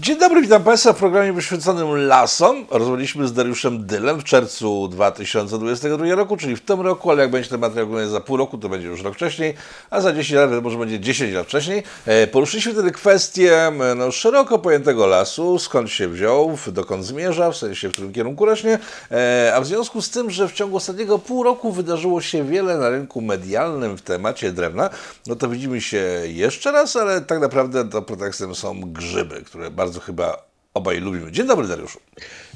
Dzień dobry, witam Państwa w programie poświęconym lasom. Rozmawialiśmy z Dariuszem Dylem w czerwcu 2022 roku, czyli w tym roku, ale jak będzie ten materiał za pół roku, to będzie już rok wcześniej, a za 10 lat może będzie 10 lat wcześniej. E, poruszyliśmy wtedy kwestię no, szeroko pojętego lasu, skąd się wziął, dokąd zmierza, w sensie w którym kierunku rośnie, e, a w związku z tym, że w ciągu ostatniego pół roku wydarzyło się wiele na rynku medialnym w temacie drewna, no to widzimy się jeszcze raz, ale tak naprawdę to pretekstem są grzyby, które bardzo chyba obaj lubimy. Dzień dobry, Dariuszu.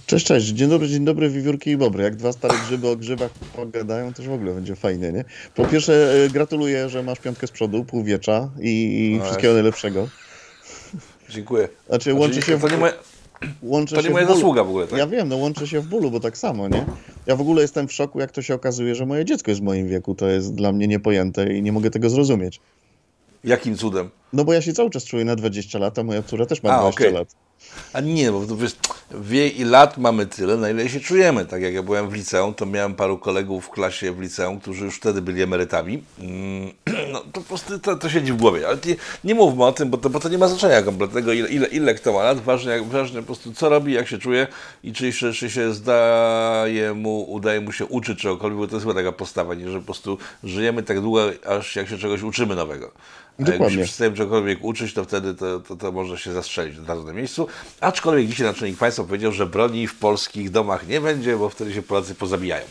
Cześć, cześć. Dzień dobry, dzień dobry, wiewiórki i bobry. Jak dwa stare grzyby o grzybach pogadają, to już w ogóle będzie fajnie, nie? Po pierwsze, e, gratuluję, że masz piątkę z przodu, półwiecza i, i No wszystkiego najlepszego. Dziękuję. Znaczy, łączy Znaczy, się w, to nie moja, łączy to nie się moja w zasługa w ogóle, tak? Ja wiem, no łączy się w bólu, bo tak samo, nie? Ja w ogóle jestem w szoku, jak to się okazuje, że moje dziecko jest w moim wieku. To jest dla mnie niepojęte i nie mogę tego zrozumieć. Jakim cudem? No bo ja się cały czas czuję na 20 lat, a moja córa też ma A, 20 okej. lat. A nie, bo wiesz, wie i lat mamy tyle, na ile się czujemy. Tak jak ja byłem w liceum, to miałem paru kolegów w klasie w liceum, którzy już wtedy byli emerytami. Mm, No to po prostu to, to siedzi w głowie. Ale nie, nie mówmy o tym, bo to, bo to nie ma znaczenia kompletnego, ile, ile, ile kto ma lat. Ważne, jak, ważne po prostu co robi, jak się czuje i czy, czy, czy się zdaje mu, udaje mu się uczyć czegokolwiek, bo to jest chyba taka postawa, nie, że po prostu żyjemy tak długo, aż jak się czegoś uczymy nowego. A jak Dokładnie. się przestajemy czegokolwiek uczyć, to wtedy to, to, to można się zastrzelić na miejscu. Aczkolwiek dzisiaj naczelnik państwa powiedział, że broni w polskich domach nie będzie, bo wtedy się Polacy pozabijają.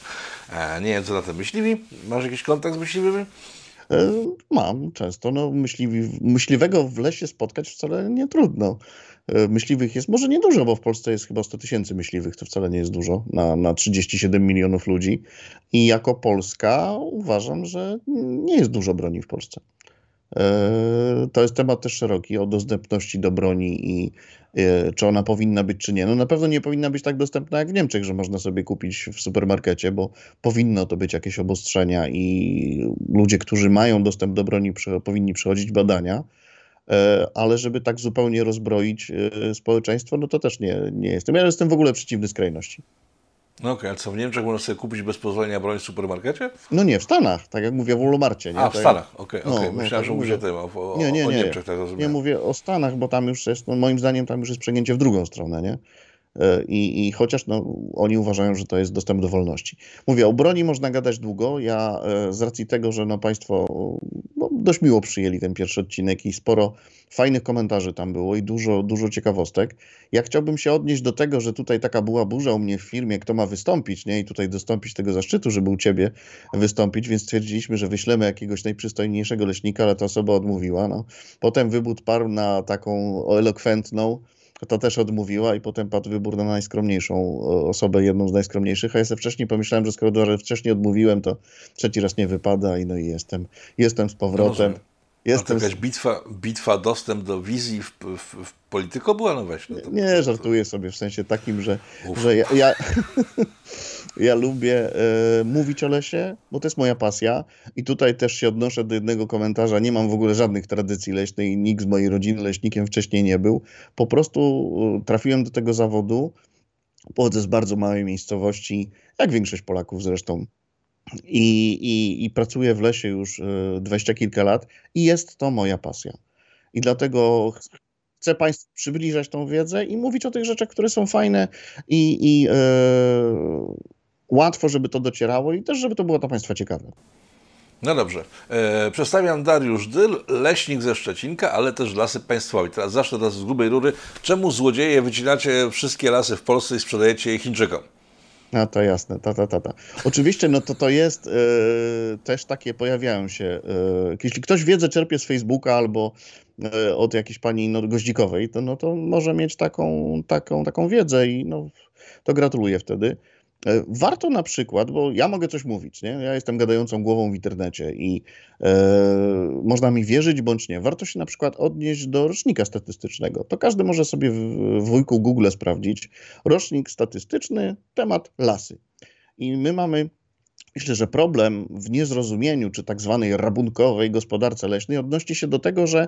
E, nie wiem, co na tym myśliwi. Masz jakiś kontakt z myśliwymi? E, Mam często. No, myśliwi, myśliwego w lesie spotkać wcale nie trudno. E, Myśliwych jest może niedużo, bo w Polsce jest chyba 100 tysięcy myśliwych, to wcale nie jest dużo na, na 37 milionów ludzi. I jako Polska uważam, że nie jest dużo broni w Polsce. E, To jest temat też szeroki o dostępności do broni i e, czy ona powinna być, czy nie. No na pewno nie powinna być tak dostępna jak w Niemczech, że można sobie kupić w supermarkecie, bo powinno to być jakieś obostrzenia i ludzie, którzy mają dostęp do broni, powinni przechodzić badania. E, Ale żeby tak zupełnie rozbroić społeczeństwo, no to też nie, nie jestem. Ja jestem w ogóle przeciwny skrajności. No okej, a co w Niemczech można sobie kupić bez pozwolenia broń w supermarkecie? No nie, w Stanach, tak jak mówię, w Walmarcie. Nie? A, w Tak- Stanach, okej, No, okej. no, Myślałem, tak że mówię o tym, o, o, Nie, nie, o nie. Niemczech, tak Nie rozumiem. mówię o Stanach, bo tam już jest, no moim zdaniem, tam już jest przegięcie w drugą stronę, nie? E, I, I chociaż no, oni uważają, że to jest dostęp do wolności. Mówię, o broni można gadać długo. Ja e, z racji tego, że no, Państwo no, dość miło przyjęli ten pierwszy odcinek i sporo fajnych komentarzy tam było i dużo, dużo ciekawostek. Ja chciałbym się odnieść do tego, że tutaj taka była burza u mnie w firmie, kto ma wystąpić, nie? I tutaj dostąpić tego zaszczytu, żeby u Ciebie wystąpić, więc stwierdziliśmy, że wyślemy jakiegoś najprzystojniejszego leśnika, ale ta osoba odmówiła. No. Potem wybór parł na taką elokwentną, to też odmówiła i potem padł wybór na najskromniejszą e, osobę, jedną z najskromniejszych, a ja sobie wcześniej pomyślałem, że skoro wcześniej odmówiłem, to trzeci raz nie wypada i no i jestem, jestem z powrotem. rozumiem. Jestem z... jakaś bitwa, bitwa, dostęp do wizji w, w, w polityko była? No weź. No to, Nie, żartuję sobie w sensie takim, że, Uf. że ja, ja, ja lubię e, mówić o lesie, bo to jest moja pasja. I tutaj też się odnoszę do jednego komentarza. Nie mam w ogóle żadnych tradycji leśnej, i nikt z mojej rodziny leśnikiem wcześniej nie był. Po prostu e, trafiłem do tego zawodu. Pochodzę z bardzo małej miejscowości, jak większość Polaków zresztą. I, i, i pracuję w lesie już e, dwadzieścia kilka lat i jest to moja pasja. I dlatego ch- chcę Państwu przybliżać tą wiedzę i mówić o tych rzeczach, które są fajne i, i e, łatwo, żeby to docierało i też, żeby to było dla Państwa ciekawe. No dobrze. E, przedstawiam Dariusz Dyl, leśnik ze Szczecinka, ale też lasy państwowe. Teraz zacznę teraz z grubej rury. Czemu złodzieje wycinacie wszystkie lasy w Polsce i sprzedajecie je Chińczykom? A to jasne, ta, ta, ta, ta. Oczywiście, no to to jest, e, też takie pojawiają się, e, jeśli ktoś wiedzę czerpie z Facebooka albo e, od jakiejś pani no, goździkowej, to, no, to może mieć taką, taką, taką wiedzę i no, to gratuluję wtedy. E, Warto na przykład, bo ja mogę coś mówić, nie? Ja jestem gadającą głową w internecie i e, można mi wierzyć bądź nie. Warto się na przykład odnieść do rocznika statystycznego. To każdy może sobie w, wujku Google sprawdzić. Rocznik statystyczny, temat lasy. I my mamy, myślę, że problem w niezrozumieniu, czy tak zwanej rabunkowej gospodarce leśnej odnosi się do tego, że,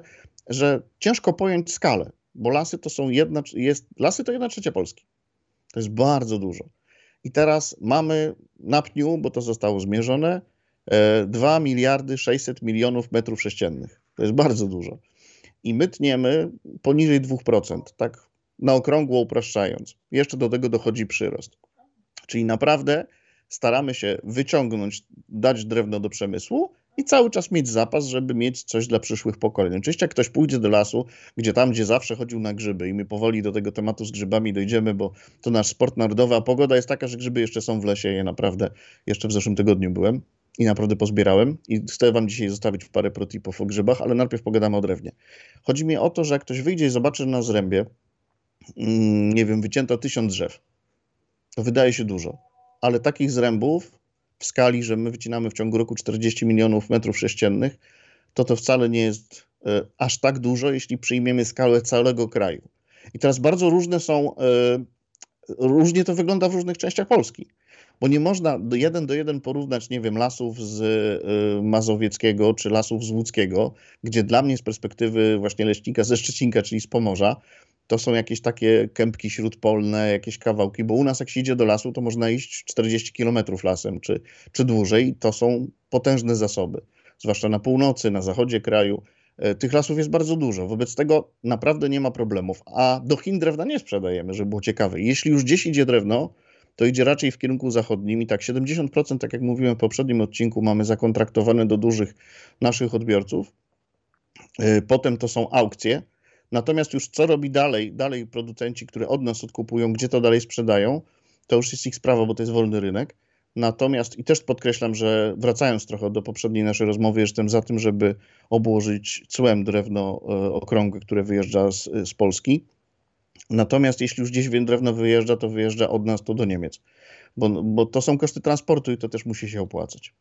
że ciężko pojąć skalę, bo lasy to są jedna, jest, lasy to jedna trzecia Polski. To jest bardzo dużo. I teraz mamy na pniu, bo to zostało zmierzone, e, 2 miliardy 600 milionów metrów sześciennych. To jest bardzo dużo. I my tniemy poniżej 2%, tak na okrągło upraszczając. Jeszcze do tego dochodzi przyrost. Czyli naprawdę staramy się wyciągnąć, dać drewno do przemysłu i cały czas mieć zapas, żeby mieć coś dla przyszłych pokoleń. Oczywiście jak ktoś pójdzie do lasu, gdzie tam, gdzie zawsze chodził na grzyby i my powoli do tego tematu z grzybami dojdziemy, bo to nasz sport narodowy, a pogoda jest taka, że grzyby jeszcze są w lesie. Ja naprawdę jeszcze w zeszłym tygodniu byłem i naprawdę pozbierałem i chcę wam dzisiaj zostawić parę protipów o grzybach, ale najpierw pogadamy o drewnie. Chodzi mi o to, że jak ktoś wyjdzie i zobaczy na zrębie, mm, nie wiem, wycięto tysiąc drzew, to wydaje się dużo, ale takich zrębów w skali, że my wycinamy w ciągu roku 40 milionów metrów sześciennych, to to wcale nie jest e, aż tak dużo, jeśli przyjmiemy skalę całego kraju. I teraz bardzo różne są, e, różnie to wygląda w różnych częściach Polski. Bo nie można jeden do jeden porównać, nie wiem, lasów z e, Mazowieckiego czy lasów z Łódzkiego, gdzie dla mnie z perspektywy właśnie leśnika ze Szczecinka, czyli z Pomorza, to są jakieś takie kępki śródpolne, jakieś kawałki, bo u nas jak się idzie do lasu, to można iść 40 kilometrów lasem czy, czy dłużej to są potężne zasoby, zwłaszcza na północy, na zachodzie kraju. E, tych lasów jest bardzo dużo, wobec tego naprawdę nie ma problemów. A do Chin drewna nie sprzedajemy, żeby było ciekawe. Jeśli już gdzieś idzie drewno, to idzie raczej w kierunku zachodnim i tak 70%, tak jak mówiłem w poprzednim odcinku, mamy zakontraktowane do dużych naszych odbiorców. E, potem to są aukcje, Natomiast już co robi dalej, dalej producenci, które od nas odkupują, gdzie to dalej sprzedają, to już jest ich sprawa, bo to jest wolny rynek. Natomiast i też podkreślam, że wracając trochę do poprzedniej naszej rozmowy, jestem za tym, żeby obłożyć cłem drewno e, okrągłe, które wyjeżdża z, z Polski. Natomiast jeśli już gdzieś drewno wyjeżdża, to wyjeżdża od nas to do Niemiec, bo, bo to są koszty transportu i to też musi się opłacać.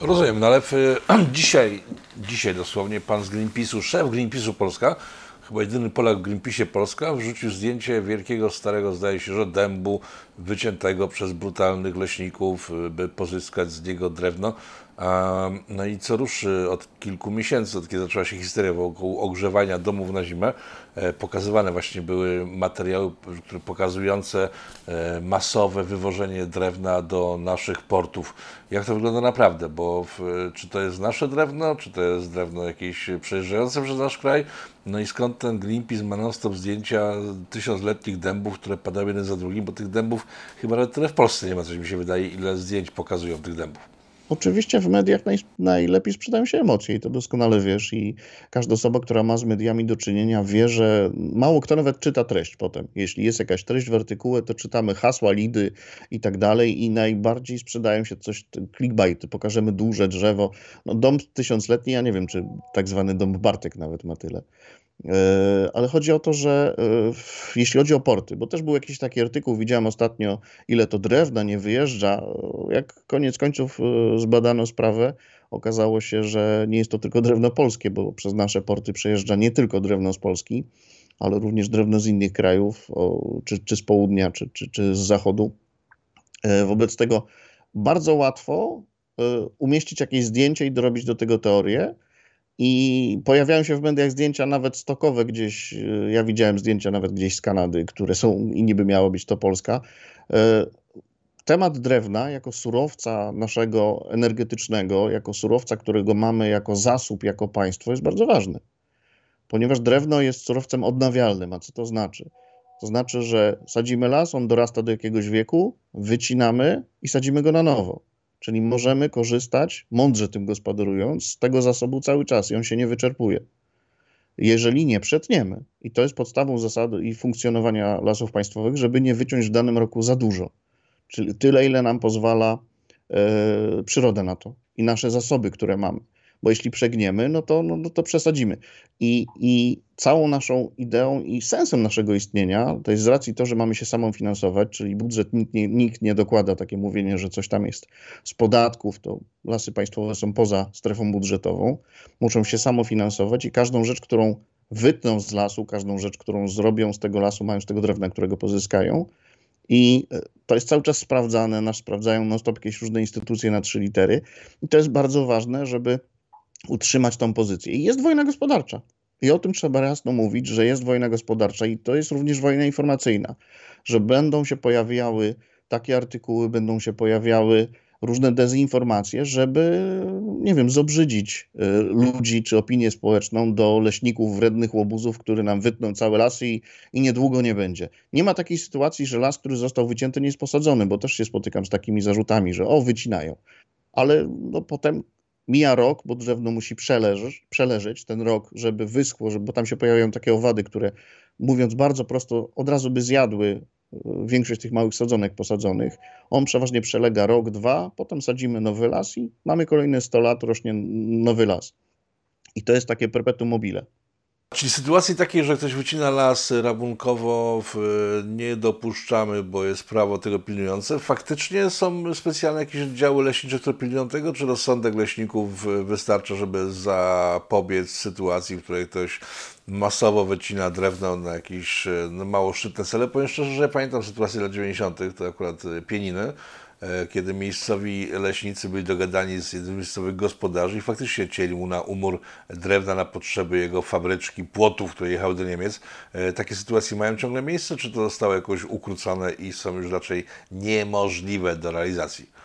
Rozumiem, no ale w, dzisiaj, dzisiaj dosłownie pan z Greenpeace'u, szef Greenpeace'u Polska, chyba jedyny Polak w Greenpeace'ie Polska, wrzucił zdjęcie wielkiego, starego, zdaje się, że dębu wyciętego przez brutalnych leśników, by pozyskać z niego drewno. No i co ruszy od kilku miesięcy, od kiedy zaczęła się historia wokół ogrzewania domów na zimę, e, pokazywane właśnie były materiały pokazujące e, masowe wywożenie drewna do naszych portów. Jak to wygląda naprawdę? Bo w, czy to jest nasze drewno, czy to jest drewno jakieś przejeżdżające przez nasz kraj? No i skąd ten Greenpeace ma non-stop zdjęcia tysiącletnich dębów, które padają jeden za drugim, bo tych dębów chyba nawet tyle w Polsce nie ma, coś mi się wydaje, ile zdjęć pokazują tych dębów. Oczywiście w mediach naj, najlepiej sprzedają się emocje i to doskonale wiesz i każda osoba, która ma z mediami do czynienia wie, że mało kto nawet czyta treść potem. Jeśli jest jakaś treść w artykule, to czytamy hasła, lidy i tak dalej i najbardziej sprzedają się coś, clickbaity, pokażemy duże drzewo. No dom tysiącletni, ja nie wiem, czy tak zwany dom Bartek nawet ma tyle. E, ale chodzi o to, że e, jeśli chodzi o porty, bo też był jakiś taki artykuł, widziałem ostatnio, ile to drewna nie wyjeżdża. Jak koniec końców e, zbadano sprawę, okazało się, że nie jest to tylko drewno polskie, bo przez nasze porty przejeżdża nie tylko drewno z Polski, ale również drewno z innych krajów, czy, czy z południa, czy, czy, czy z zachodu. Wobec tego bardzo łatwo umieścić jakieś zdjęcie i dorobić do tego teorię i pojawiają się w mediach zdjęcia nawet stokowe gdzieś. Y, ja widziałem zdjęcia nawet gdzieś z Kanady, które są i niby miało być to Polska. Y, temat drewna jako surowca naszego energetycznego, jako surowca, którego mamy jako zasób, jako państwo, jest bardzo ważny. Ponieważ drewno jest surowcem odnawialnym. A co to znaczy? To znaczy, że sadzimy las, on dorasta do jakiegoś wieku, wycinamy i sadzimy go na nowo. Czyli możemy korzystać, mądrze tym gospodarując, z tego zasobu cały czas i on się nie wyczerpuje. Jeżeli nie przetniemy, i to jest podstawą zasady i funkcjonowania lasów państwowych, żeby nie wyciąć w danym roku za dużo, czyli tyle, ile nam pozwala e, przyroda na to i nasze zasoby, które mamy bo jeśli przegniemy, no to, no, no to przesadzimy. I, I całą naszą ideą i sensem naszego istnienia, to jest z racji to, że mamy się samą finansować, czyli budżet nikt nie, nikt nie dokłada takie mówienie, że coś tam jest z podatków, to lasy państwowe są poza strefą budżetową, muszą się samofinansować i każdą rzecz, którą wytną z lasu, każdą rzecz, którą zrobią z tego lasu, mają z tego drewna, którego pozyskają, i e, to jest cały czas sprawdzane, nas sprawdzają non-stop jakieś różne instytucje na trzy litery. I to jest bardzo ważne, żeby utrzymać tą pozycję. I jest wojna gospodarcza. I o tym trzeba jasno mówić, że jest wojna gospodarcza i to jest również wojna informacyjna, że będą się pojawiały takie artykuły, będą się pojawiały różne dezinformacje, żeby, nie wiem, zobrzydzić y, ludzi czy opinię społeczną do leśników, wrednych łobuzów, które nam wytną całe lasy i, i niedługo nie będzie. Nie ma takiej sytuacji, że las, który został wycięty, nie jest posadzony, bo też się spotykam z takimi zarzutami, że o, wycinają. Ale no, potem mija rok, bo drewno musi przeleżeć, przeleżeć ten rok, żeby wyschło, żeby, bo tam się pojawiają takie owady, które mówiąc bardzo prosto, od razu by zjadły większość tych małych sadzonek posadzonych. On przeważnie przelega rok, dwa, potem sadzimy nowy las i mamy kolejne 100 lat, rośnie nowy las. I to jest takie perpetuum mobile. Czyli sytuacji takiej, że ktoś wycina las rabunkowo, nie dopuszczamy, bo jest prawo tego pilnujące. Faktycznie są specjalne jakieś oddziały leśnicze, które pilnują tego, czy rozsądek leśników wystarcza, żeby zapobiec sytuacji, w której ktoś masowo wycina drewno na jakieś no, mało szczytne cele. Powiem szczerze, że pamiętam sytuację lat 90., to akurat pieniny, kiedy miejscowi leśnicy byli dogadani z jednym z miejscowych gospodarzy i faktycznie cieli mu na umór drewna na potrzeby jego fabryczki, płotów, które jechały do Niemiec. E, takie sytuacje mają ciągle miejsce, czy to zostało jakoś ukrócone i są już raczej niemożliwe do realizacji?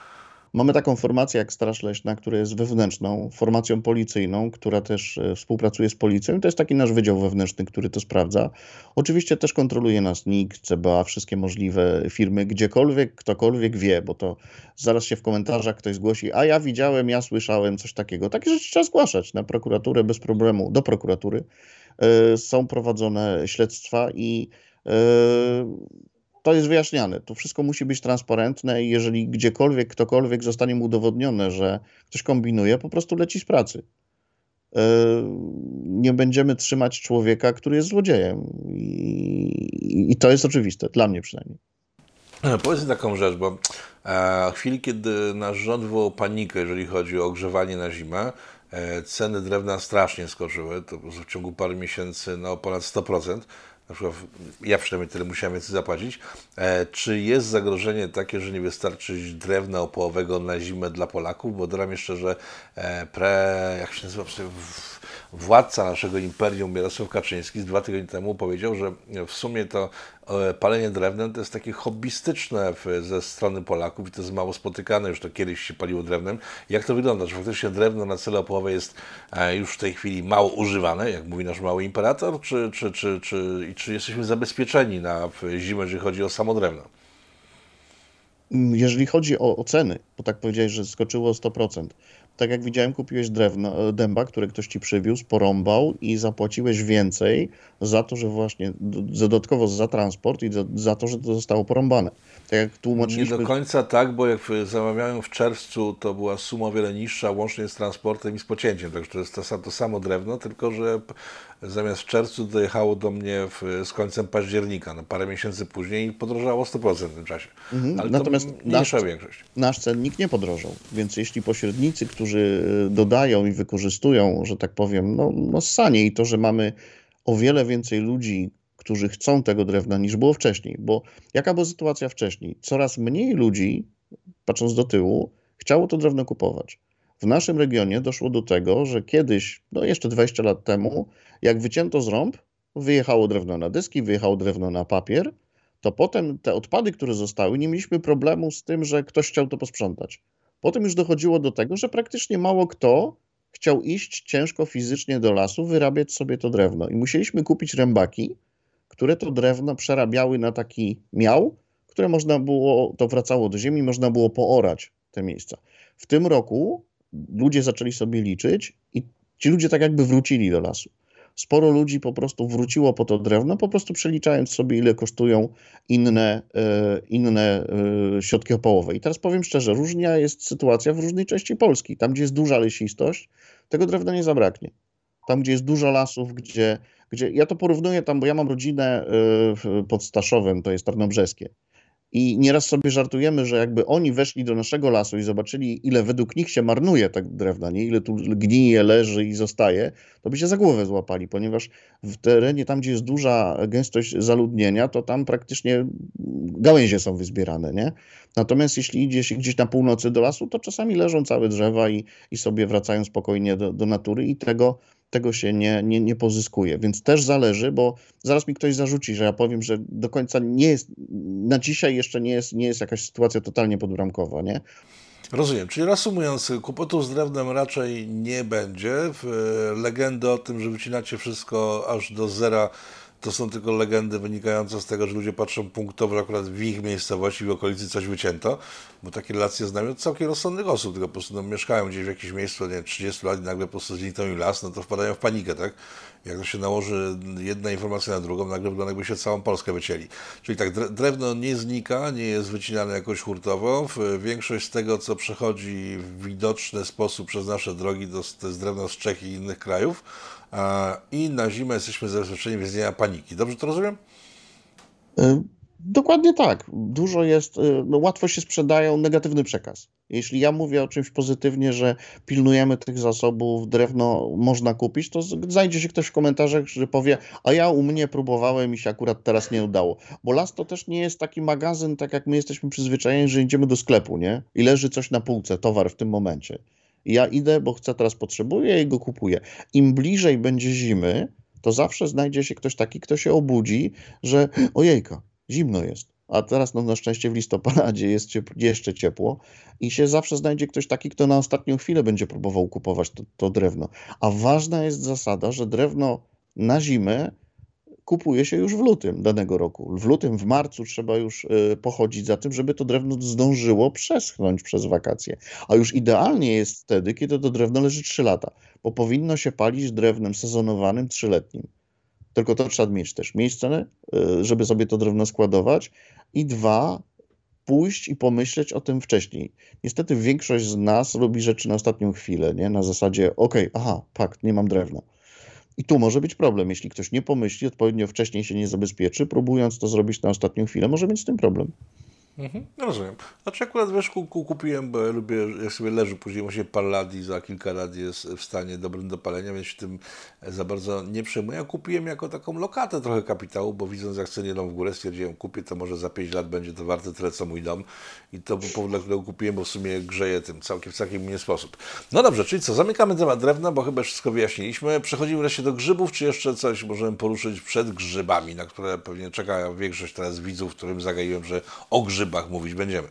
Mamy taką formację jak Straż Leśna, która jest wewnętrzną formacją policyjną, która też e, współpracuje z policją to jest taki nasz wydział wewnętrzny, który to sprawdza. Oczywiście też kontroluje nas NIK, CBA, wszystkie możliwe firmy, gdziekolwiek, ktokolwiek wie, bo to zaraz się w komentarzach ktoś zgłosi, a ja widziałem, ja słyszałem coś takiego. Takie rzeczy trzeba zgłaszać na prokuraturę bez problemu, do prokuratury. E, są prowadzone śledztwa i e, to jest wyjaśniane. To wszystko musi być transparentne i jeżeli gdziekolwiek, ktokolwiek zostanie mu udowodnione, że ktoś kombinuje, po prostu leci z pracy. E, nie będziemy trzymać człowieka, który jest złodziejem. I, i to jest oczywiste, dla mnie przynajmniej. Powiedz taką rzecz, bo e, w chwili, kiedy nasz rząd wywołał panikę, jeżeli chodzi o ogrzewanie na zimę, e, ceny drewna strasznie skoczyły, to w ciągu paru miesięcy na no, ponad 100% na przykład ja przynajmniej tyle musiałem więcej zapłacić. E, czy jest zagrożenie takie, że nie wystarczy drewna opołowego na zimę dla Polaków? Bo dodam jeszcze, że e, pre, jak się nazywa, władca naszego imperium, Jarosław Kaczyński, z dwa tygodnie temu powiedział, że w sumie to e, palenie drewnem to jest takie hobbystyczne ze strony Polaków i to jest mało spotykane, już to kiedyś się paliło drewnem. Jak to wygląda? Czy faktycznie drewno na cele opołowe jest e, już w tej chwili mało używane, jak mówi nasz mały imperator, czy, czy, czy, czy, czy, czy jesteśmy zabezpieczeni na zimę, jeżeli chodzi o samo drewno? Jeżeli chodzi o, o ceny, bo tak powiedziałeś, że skoczyło o 100%, tak jak widziałem, kupiłeś drewno, e, dęba, które ktoś ci przywiózł, porąbał i zapłaciłeś więcej za to, że właśnie dodatkowo za transport i za, za to, że to zostało porąbane. Tak jak tłumaczyliśmy... Nie do końca tak, bo jak zamawiałem w czerwcu, to była suma o wiele niższa, łącznie z transportem i z pocięciem. Także to jest to, to samo drewno, tylko że zamiast w czerwcu dojechało do mnie w, z końcem października, no parę miesięcy później i podrożało 100% w tym czasie. Mhm. Ale Natomiast nasz, większość. nasz cennik nie podrożał, więc jeśli pośrednicy, którzy y, dodają i wykorzystują, że tak powiem, no, no sanie i to, że mamy o wiele więcej ludzi, którzy chcą tego drewna niż było wcześniej, bo jaka była sytuacja wcześniej? Coraz mniej ludzi, patrząc do tyłu, chciało to drewno kupować. W naszym regionie doszło do tego, że kiedyś, no jeszcze 20 lat temu, jak wycięto z rąb, wyjechało drewno na dyski, wyjechało drewno na papier, to potem te odpady, które zostały, nie mieliśmy problemu z tym, że ktoś chciał to posprzątać. Potem już dochodziło do tego, że praktycznie mało kto chciał iść ciężko fizycznie do lasu, wyrabiać sobie to drewno. I musieliśmy kupić rębaki, które to drewno przerabiały na taki miał, które można było, to wracało do ziemi, można było poorać te miejsca. W tym roku ludzie zaczęli sobie liczyć i ci ludzie tak jakby wrócili do lasu. Sporo ludzi po prostu wróciło po to drewno, po prostu przeliczając sobie, ile kosztują inne, e, inne e, środki opołowe. I teraz powiem szczerze, różnia jest sytuacja w różnej części Polski. Tam, gdzie jest duża lesistość, tego drewna nie zabraknie. Tam, gdzie jest dużo lasów, gdzie, gdzie ja to porównuję tam, bo ja mam rodzinę e, pod Staszowem, to jest Tarnobrzeskie. I nieraz sobie żartujemy, że jakby oni weszli do naszego lasu i zobaczyli, ile według nich się marnuje tak drewna, nie? ile tu gnije, leży i zostaje, to by się za głowę złapali, ponieważ w terenie, tam gdzie jest duża gęstość zaludnienia, to tam praktycznie gałęzie są wyzbierane. Nie? Natomiast jeśli idzie się gdzieś na północy do lasu, to czasami leżą całe drzewa i, i sobie wracają spokojnie do, do natury i tego tego się nie, nie, nie pozyskuje. Więc też zależy, bo zaraz mi ktoś zarzuci, że ja powiem, że do końca nie jest, na dzisiaj jeszcze nie jest, nie jest jakaś sytuacja totalnie podbramkowa, nie? Rozumiem, czyli reasumując, kłopotów z drewnem raczej nie będzie. Legendy o tym, że wycinacie wszystko aż do zera to są tylko legendy wynikające z tego, że ludzie patrzą punktowo, akurat w ich miejscowości, w okolicy coś wycięto, bo takie relacje znają od całkiem rozsądnych osób, tylko po prostu no, mieszkają gdzieś w jakimś miejscu, nie 30 lat i nagle po prostu zniknął im las, no to wpadają w panikę, tak? Jak to się nałoży jedna informacja na drugą, nagle wygląda jakby się całą Polskę wycięli. Czyli tak, drewno nie znika, nie jest wycinane jakoś hurtowo. Większość z tego, co przechodzi w widoczny sposób przez nasze drogi, to jest drewno z Czech i innych krajów i na zimę jesteśmy zabezpieczeni w istnienia paniki. Dobrze to rozumiem? Y, dokładnie tak. Dużo jest, y, no łatwo się sprzedają negatywny przekaz. Jeśli ja mówię o czymś pozytywnie, że pilnujemy tych zasobów, drewno można kupić, to znajdzie się ktoś w komentarzach, że powie, a ja u mnie próbowałem i się akurat teraz nie udało. Bo las to też nie jest taki magazyn, tak jak my jesteśmy przyzwyczajeni, że idziemy do sklepu, nie? I leży coś na półce, towar w tym momencie. Ja idę, bo chcę, teraz potrzebuję i go kupuję. Im bliżej będzie zimy, to zawsze znajdzie się ktoś taki, kto się obudzi, że ojejka, zimno jest. A teraz no, na szczęście w listopadzie jest jeszcze ciepło i się zawsze znajdzie ktoś taki, kto na ostatnią chwilę będzie próbował kupować to, to drewno. A ważna jest zasada, że drewno na zimę kupuje się już w lutym danego roku. W lutym, w marcu trzeba już y, pochodzić za tym, żeby to drewno zdążyło przeschnąć przez wakacje. A już idealnie jest wtedy, kiedy to drewno leży 3 lata, bo powinno się palić drewnem sezonowanym trzyletnim. Tylko to trzeba mieć też miejsce, y, żeby sobie to drewno składować. I dwa, pójść i pomyśleć o tym wcześniej. Niestety większość z nas robi rzeczy na ostatnią chwilę, nie? Na zasadzie, ok, aha, fakt, nie mam drewna. I tu może być problem. Jeśli ktoś nie pomyśli, odpowiednio wcześniej się nie zabezpieczy, próbując to zrobić na ostatnią chwilę, może mieć z tym problem. Mhm, rozumiem. Znaczy akurat wiesz, kupiłem, bo ja lubię, jak sobie leży później właśnie parę lat i za kilka lat jest w stanie dobrym do palenia, więc się tym za bardzo nie przejmuję. Ja kupiłem jako taką lokatę trochę kapitału, bo widząc jak ceny idą w górę, stwierdziłem, kupię to może za 5 lat będzie to warte tyle co mój dom i to był powód, dla którego kupiłem, bo w sumie grzeje tym całkiem w całkiem inny sposób. No dobrze, czyli co, zamykamy temat drewna, bo chyba wszystko wyjaśniliśmy. Przechodzimy wreszcie do grzybów, czy jeszcze coś możemy poruszyć przed grzybami, na które pewnie czeka większość teraz widzów, którym zagaiłem, że o mówić będziemy.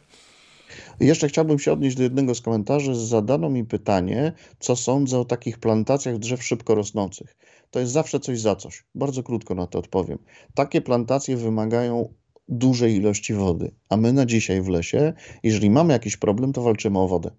Jeszcze chciałbym się odnieść do jednego z komentarzy. Zadano mi pytanie, co sądzę o takich plantacjach drzew szybko rosnących. To jest zawsze coś za coś. Bardzo krótko na to odpowiem. Takie plantacje wymagają dużej ilości wody, a my na dzisiaj w lesie, jeżeli mamy jakiś problem, to walczymy o wodę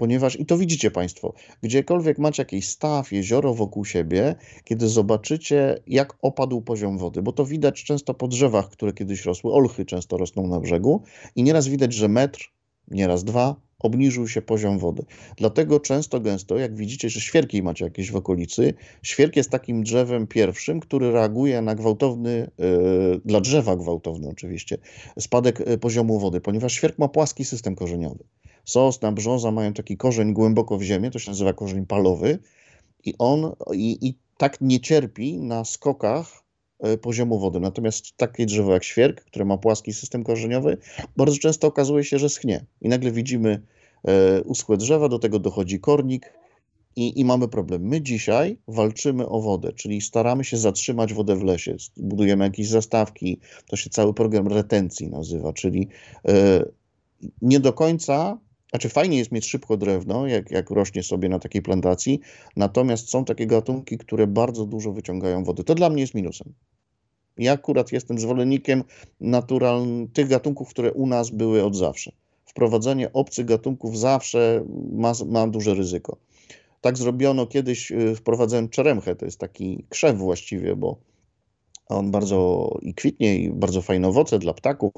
ponieważ i to widzicie Państwo, gdziekolwiek macie jakiś staw, jezioro wokół siebie, kiedy zobaczycie, jak opadł poziom wody, bo to widać często po drzewach, które kiedyś rosły, olchy często rosną na brzegu i nieraz widać, że metr, nieraz dwa, obniżył się poziom wody. Dlatego często, gęsto, jak widzicie, że świerki macie jakieś w okolicy, świerk jest takim drzewem pierwszym, który reaguje na gwałtowny, yy, dla drzewa gwałtowny oczywiście, spadek e, poziomu wody, ponieważ świerk ma płaski system korzeniowy. Sosna, brzoza mają taki korzeń głęboko w ziemię, to się nazywa korzeń palowy i on i, i tak nie cierpi na skokach e, poziomu wody. Natomiast takie drzewo jak świerk, które ma płaski system korzeniowy, bardzo często okazuje się, że schnie. I nagle widzimy e, uschłe drzewa, do tego dochodzi kornik i, i mamy problem. My dzisiaj walczymy o wodę, czyli staramy się zatrzymać wodę w lesie. Budujemy jakieś zastawki, to się cały program retencji nazywa, czyli e, nie do końca znaczy fajnie jest mieć szybko drewno, jak, jak rośnie sobie na takiej plantacji, natomiast są takie gatunki, które bardzo dużo wyciągają wody. To dla mnie jest minusem. Ja akurat jestem zwolennikiem naturalnych, tych gatunków, które u nas były od zawsze. Wprowadzenie obcych gatunków zawsze ma, ma duże ryzyko. Tak zrobiono kiedyś, y, wprowadzałem czeremchę, to jest taki krzew właściwie, bo on bardzo i kwitnie, i bardzo fajne owoce dla ptaków.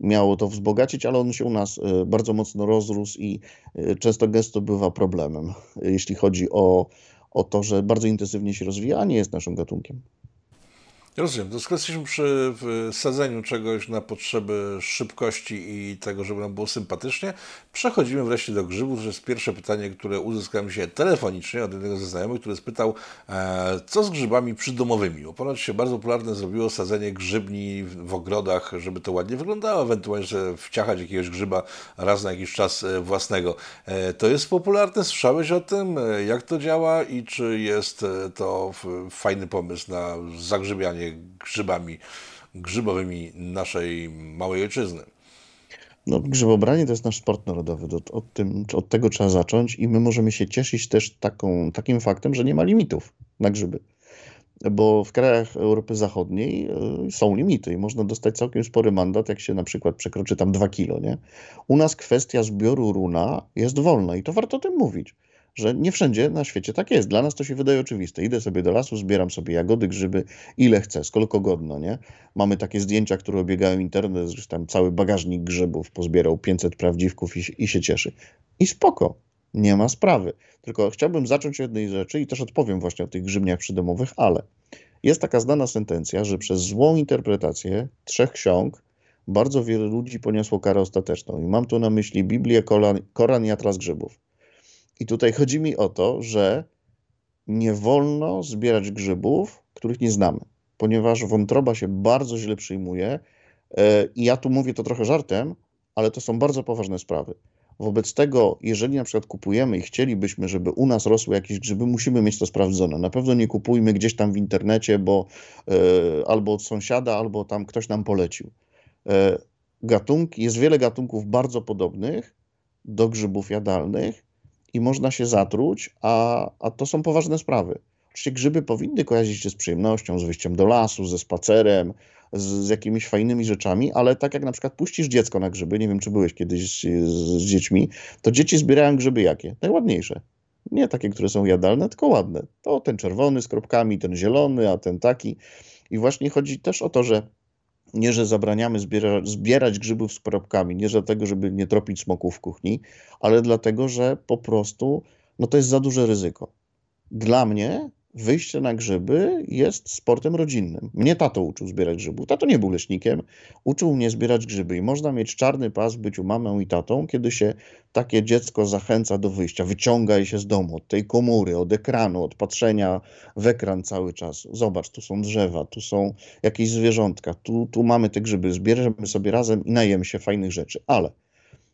Miało to wzbogacić, ale on się u nas e, bardzo mocno rozrósł i e, często gęsto bywa problemem, jeśli chodzi o, o to, że bardzo intensywnie się rozwija, a nie jest naszym gatunkiem. Rozumiem. To skoro przy sadzeniu czegoś na potrzeby szybkości i tego, żeby nam było sympatycznie, przechodzimy wreszcie do grzybów. To jest pierwsze pytanie, które uzyskałem się telefonicznie od jednego ze znajomych, który spytał, e, co z grzybami przydomowymi? Bo się bardzo popularne zrobiło sadzenie grzybni w ogrodach, żeby to ładnie wyglądało, ewentualnie wciachać jakiegoś grzyba raz na jakiś czas e, własnego. E, to jest popularne? Słyszałeś o tym? Jak to działa i czy jest to fajny pomysł na zagrzybianie grzybami grzybowymi naszej małej ojczyzny. No, grzybobranie to jest nasz sport narodowy. Od, od, tym, od tego trzeba zacząć i my możemy się cieszyć też taką, takim faktem, że nie ma limitów na grzyby. Bo w krajach Europy Zachodniej y, są limity i można dostać całkiem spory mandat, jak się na przykład przekroczy tam 2 kilo. Nie? U nas kwestia zbioru runa jest wolna i to warto o tym mówić że nie wszędzie na świecie tak jest. Dla nas to się wydaje oczywiste. Idę sobie do lasu, zbieram sobie jagody, grzyby, ile chcę, skolko godno, nie? Mamy takie zdjęcia, które obiegają internet, że tam cały bagażnik grzybów pozbierał 500 prawdziwków i, i się cieszy. I spoko, nie ma sprawy. Tylko chciałbym zacząć od jednej rzeczy i też odpowiem właśnie o tych grzybniach przydomowych, ale jest taka znana sentencja, że przez złą interpretację trzech ksiąg bardzo wiele ludzi poniosło karę ostateczną. I mam tu na myśli Biblię, Koran, Koran i Atlas Grzybów. I tutaj chodzi mi o to, że nie wolno zbierać grzybów, których nie znamy, ponieważ wątroba się bardzo źle przyjmuje. E, I ja tu mówię to trochę żartem, ale to są bardzo poważne sprawy. Wobec tego, jeżeli na przykład kupujemy i chcielibyśmy, żeby u nas rosły jakieś grzyby, musimy mieć to sprawdzone. Na pewno nie kupujmy gdzieś tam w internecie, bo y, albo od sąsiada, albo tam ktoś nam polecił. Y, gatunki, jest wiele gatunków bardzo podobnych do grzybów jadalnych i można się zatruć, a, a to są poważne sprawy. Oczywiście grzyby powinny kojarzyć się z przyjemnością, z wyjściem do lasu, ze spacerem, z, z, jakimiś fajnymi rzeczami, ale tak jak na przykład puścisz dziecko na grzyby, nie wiem czy byłeś kiedyś z, z dziećmi, to dzieci zbierają grzyby jakie? Najładniejsze. Nie takie, które są jadalne, tylko ładne. To ten czerwony z kropkami, ten zielony, a ten taki. I właśnie chodzi też o to, że nie, że zabraniamy zbiera, zbierać grzybów z kropkami, nie dlatego, żeby nie tropić smoków w kuchni, ale dlatego, że po prostu no to jest za duże ryzyko. Dla mnie wyjście na grzyby jest sportem rodzinnym. Mnie tato uczył zbierać grzybów. Tato nie był leśnikiem, uczył mnie zbierać grzyby i można mieć czarny pas w byciu mamą i tatą, kiedy się takie dziecko zachęca do wyjścia, wyciąga się z domu, od tej komury, od ekranu, od patrzenia w ekran cały czas. Zobacz, tu są drzewa, tu są jakieś zwierzątka, tu, tu mamy te grzyby, zbierzemy sobie razem i najemy się fajnych rzeczy. Ale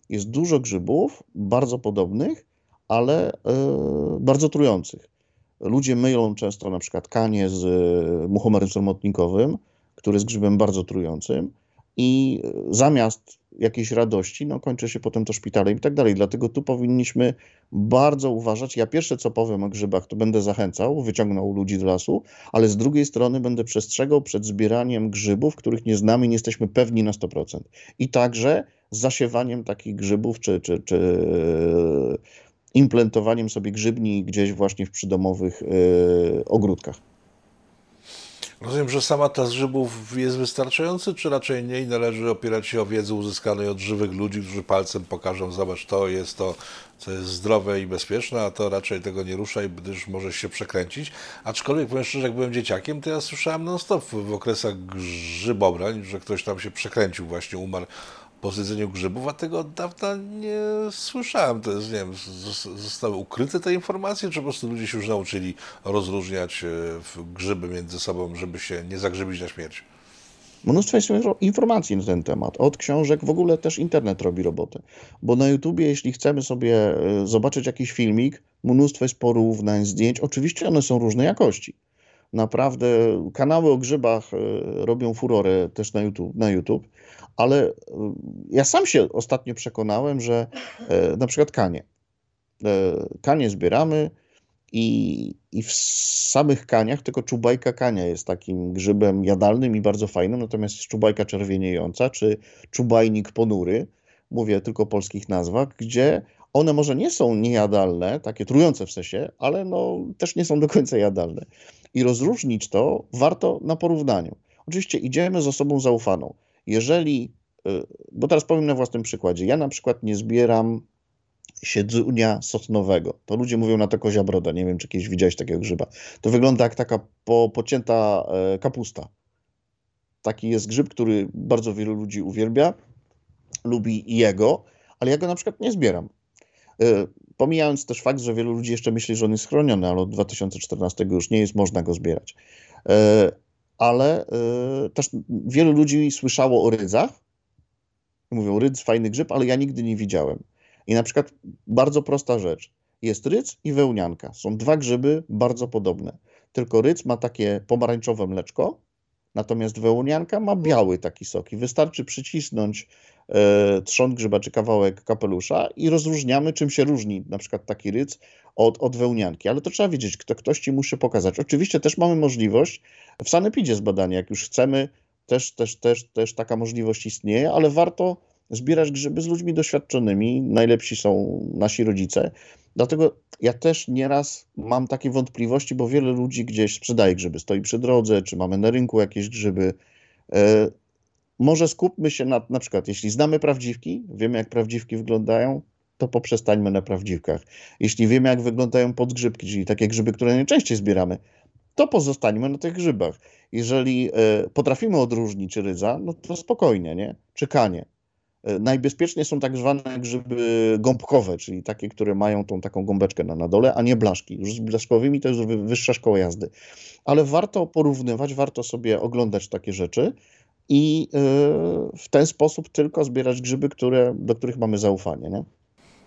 jest dużo grzybów, bardzo podobnych, ale yy, bardzo trujących. Ludzie mylą często na przykład kanie z e, muchomorem sromotnikowym, który jest grzybem bardzo trującym i e, zamiast jakiejś radości, no kończy się potem to szpitalem i tak dalej. Dlatego tu powinniśmy bardzo uważać. Ja pierwsze co powiem o grzybach, to będę zachęcał, wyciągnął ludzi do lasu, ale z drugiej strony będę przestrzegał przed zbieraniem grzybów, których nie znamy nie jesteśmy pewni na 100%. I także zasiewaniem takich grzybów, czy, czy, czy implantowaniem sobie grzybni gdzieś właśnie w przydomowych yy, ogródkach. Rozumiem, że sama ta z grzybów jest wystarczający, czy raczej nie i należy opierać się o wiedzę uzyskanej od żywych ludzi, którzy palcem pokażą, zobacz, to jest to, co jest zdrowe i bezpieczne, a to raczej tego nie ruszaj, gdyż możesz się przekręcić. Aczkolwiek powiem szczerze, jak byłem dzieciakiem, to ja słyszałem non-stop w okresach grzybobrań, że ktoś tam się przekręcił, właśnie umarł pozyceniu grzybów, a tego od dawna nie słyszałem. To jest, nie wiem, zostały ukryte te informacje, czy po prostu ludzie się już nauczyli rozróżniać e, grzyby między sobą, żeby się nie zagrzybić na śmierć? Mnóstwo jest informacji na ten temat. Od książek w ogóle też internet robi robotę. Bo na YouTubie, jeśli chcemy sobie e, zobaczyć jakiś filmik, mnóstwo jest porównań, zdjęć. Oczywiście one są różnej jakości. Naprawdę kanały o grzybach e, robią furorę też na YouTube. Na YouTube ale y, ja sam się ostatnio przekonałem, że e, na przykład kanie. E, kanie zbieramy i, i w samych kaniach tylko czubajka kania jest takim grzybem jadalnym i bardzo fajnym, natomiast jest czubajka czerwieniejąca czy czubajnik ponury, mówię tylko o polskich nazwach, gdzie one może nie są niejadalne, takie trujące w sensie, ale no, też nie są do końca jadalne. I rozróżnić to warto na porównaniu. Oczywiście idziemy z osobą zaufaną jeżeli, y, bo teraz powiem na własnym przykładzie, ja na przykład nie zbieram siedzunia sosnowego. To ludzie mówią na to kozia broda. Nie wiem, czy kiedyś widziałeś takiego grzyba. To wygląda jak taka po, pocięta e, kapusta. Taki jest grzyb, który bardzo wielu ludzi uwielbia, lubi jego, ale ja go na przykład nie zbieram. E, pomijając też fakt, że wielu ludzi jeszcze myśli, że on jest chroniony, ale od 2014 już nie jest można go zbierać. E, ale y, też wielu ludzi słyszało o rydzach. Mówią, rydz, fajny grzyb, ale ja nigdy nie widziałem. I na przykład bardzo prosta rzecz. Jest rydz i wełnianka. Są dwa grzyby bardzo podobne. Tylko rydz ma takie pomarańczowe mleczko Natomiast wełnianka ma biały taki sok i wystarczy przycisnąć e, trzon grzyba czy kawałek kapelusza i rozróżniamy, czym się różni na przykład taki ryc od, od wełnianki. Ale to trzeba wiedzieć, kto, ktoś ci musi pokazać. Oczywiście też mamy możliwość w sanepidzie zbadania, jak już chcemy, też, też, też, też taka możliwość istnieje, ale warto zbierać grzyby z ludźmi doświadczonymi. Najlepsi są nasi rodzice. Dlatego ja też nieraz mam takie wątpliwości, bo wiele ludzi gdzieś sprzedaje grzyby, stoi przy drodze, czy mamy na rynku jakieś grzyby. Może skupmy się na, na przykład, jeśli znamy prawdziwki, wiemy jak prawdziwki wyglądają, to poprzestańmy na prawdziwkach. Jeśli wiemy jak wyglądają podgrzybki, czyli takie grzyby, które najczęściej zbieramy, to pozostańmy na tych grzybach. Jeżeli e, potrafimy odróżnić rydza, no to spokojnie, nie? Czekanie. E, najbezpieczniej są tak zwane grzyby gąbkowe, czyli takie, które mają tą taką gąbeczkę na, na dole, a nie blaszki. Już z blaszkowymi to jest wyższa szkoła jazdy. Ale warto porównywać, warto sobie oglądać takie rzeczy i e, w ten sposób tylko zbierać grzyby, które, do których mamy zaufanie. Nie?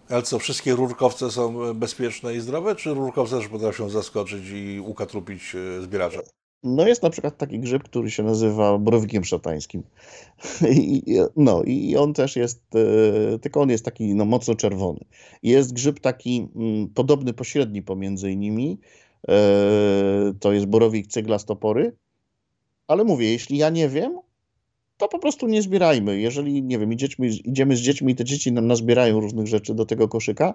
Ale co, wszystkie rurkowce są bezpieczne i zdrowe, czy rurkowce też potrafią zaskoczyć i ukatrupić e, zbieracza? No jest na przykład taki grzyb, który się nazywa borowikiem szatańskim. I, no i on też jest, e, tylko on jest taki no, mocno czerwony. Jest grzyb taki mm, podobny pośredni pomiędzy nimi. E, to jest borowik cyglastopory. Ale mówię, jeśli ja nie wiem, to po prostu nie zbierajmy. Jeżeli, nie wiem, idziemy, idziemy z dziećmi i te dzieci nam nazbierają różnych rzeczy do tego koszyka,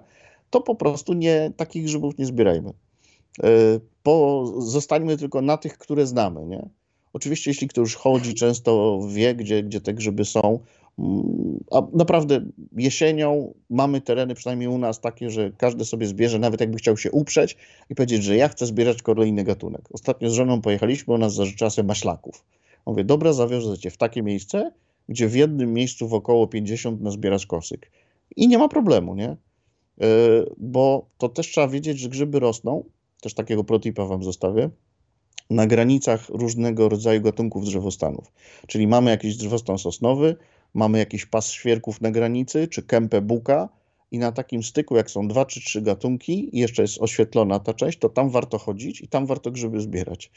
to po prostu nie, takich grzybów nie zbierajmy. Po, e, zostańmy tylko na tych, które znamy. Nie? Oczywiście, jeśli ktoś chodzi, często wie, gdzie, gdzie te grzyby są. Mm, a naprawdę jesienią mamy tereny, przynajmniej u nas, takie, że każdy sobie zbierze, nawet jakby chciał się uprzeć i powiedzieć, że ja chcę zbierać kolejny gatunek. Ostatnio z żoną pojechaliśmy, ona zażyczyła sobie maślaków. Mówię, dobra, zawiozę cię w takie miejsce, gdzie w jednym miejscu w około 50 nazbierasz kosyk. I nie ma problemu, nie? E, bo to też trzeba wiedzieć, że grzyby rosną, też takiego protipa wam zostawię, na granicach różnego rodzaju gatunków drzewostanów. Czyli mamy jakiś drzewostan sosnowy, mamy jakiś pas świerków na granicy, czy kępę buka, i na takim styku, jak są dwa czy trzy gatunki i jeszcze jest oświetlona ta część, to tam warto chodzić i tam warto grzyby zbierać.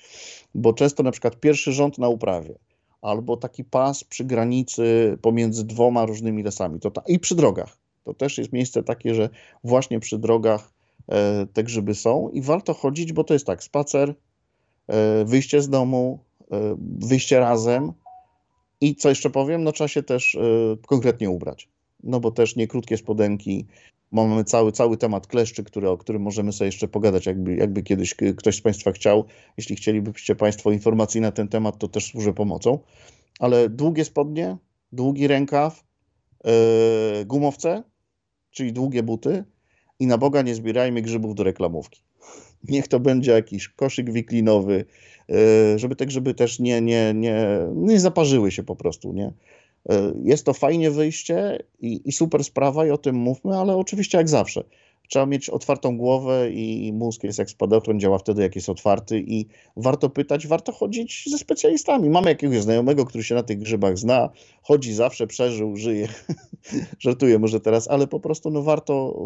Bo często na przykład pierwszy rząd na uprawie, albo taki pas przy granicy pomiędzy dwoma różnymi lasami, to ta, i przy drogach. To też jest miejsce takie, że właśnie przy drogach e, te grzyby są i warto chodzić, bo to jest tak, spacer, e, wyjście z domu, e, wyjście razem i co jeszcze powiem, no trzeba się też e, konkretnie ubrać no bo też nie krótkie spodenki. Mamy cały, cały temat kleszczy, który, o którym możemy sobie jeszcze pogadać, jakby, jakby kiedyś ktoś z Państwa chciał. Jeśli chcielibyście Państwo informacji na ten temat, to też służę pomocą. Ale długie spodnie, długi rękaw, yy, gumowce, czyli długie buty i na Boga nie zbierajmy grzybów do reklamówki. Niech to będzie jakiś koszyk wiklinowy, yy, żeby te grzyby też nie, nie, nie, nie zaparzyły się po prostu, nie? E, jest to fajnie wyjście i, i, super sprawa i o tym mówmy, ale oczywiście jak zawsze. Trzeba mieć otwartą głowę i mózg jest jak spadochron, działa wtedy jak jest otwarty i warto pytać, warto chodzić ze specjalistami. Mamy jakiegoś znajomego, który się na tych grzybach zna, chodzi zawsze, przeżył, żyje. Żartuję może teraz, ale po prostu no warto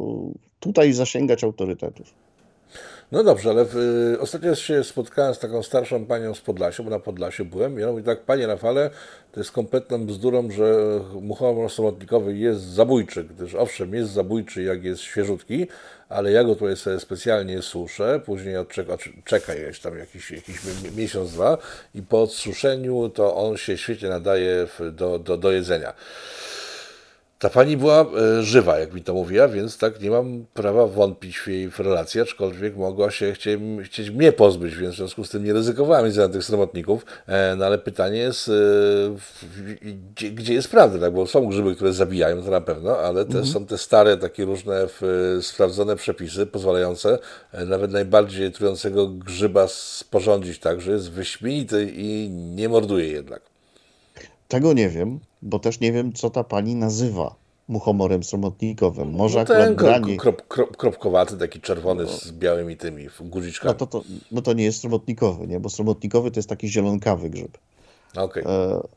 tutaj zasięgać autorytetów. No dobrze, ale w, y, ostatnio się spotkałem z taką starszą panią z Podlasia, bo na Podlasiu byłem i ona mówi tak, panie Rafale, to jest kompletną bzdurą, że muchomor samotnikowy jest zabójczy, gdyż owszem, jest zabójczy jak jest świeżutki, ale ja go tutaj sobie specjalnie suszę, później odczeka, czeka tam jakiś, jakiś miesiąc, dwa i po odsuszeniu to on się świetnie nadaje do, do, do jedzenia. Ta pani była e, żywa, jak mi to mówiła, więc tak nie mam prawa wątpić w jej relacje, aczkolwiek mogła się chcieć, chcieć mnie pozbyć, więc w związku z tym nie ryzykowałem między tych stromotników. E, no ale pytanie jest, e, gdzie, gdzie, jest prawda, tak? bo są grzyby, które zabijają, to na pewno, ale też mhm. są te stare, takie różne sprawdzone przepisy pozwalające nawet najbardziej trującego grzyba sporządzić tak, że jest wyśmienity i nie morduje jednak. Tego nie wiem, bo też nie wiem, co ta pani nazywa muchomorem sromotnikowym. Może no akurat krop, krop, kropkowaty, taki czerwony no. z białymi tymi guziczkami. No to, to, no to nie jest sromotnikowy, nie? bo sromotnikowy to jest taki zielonkawy grzyb. Okej. Okay.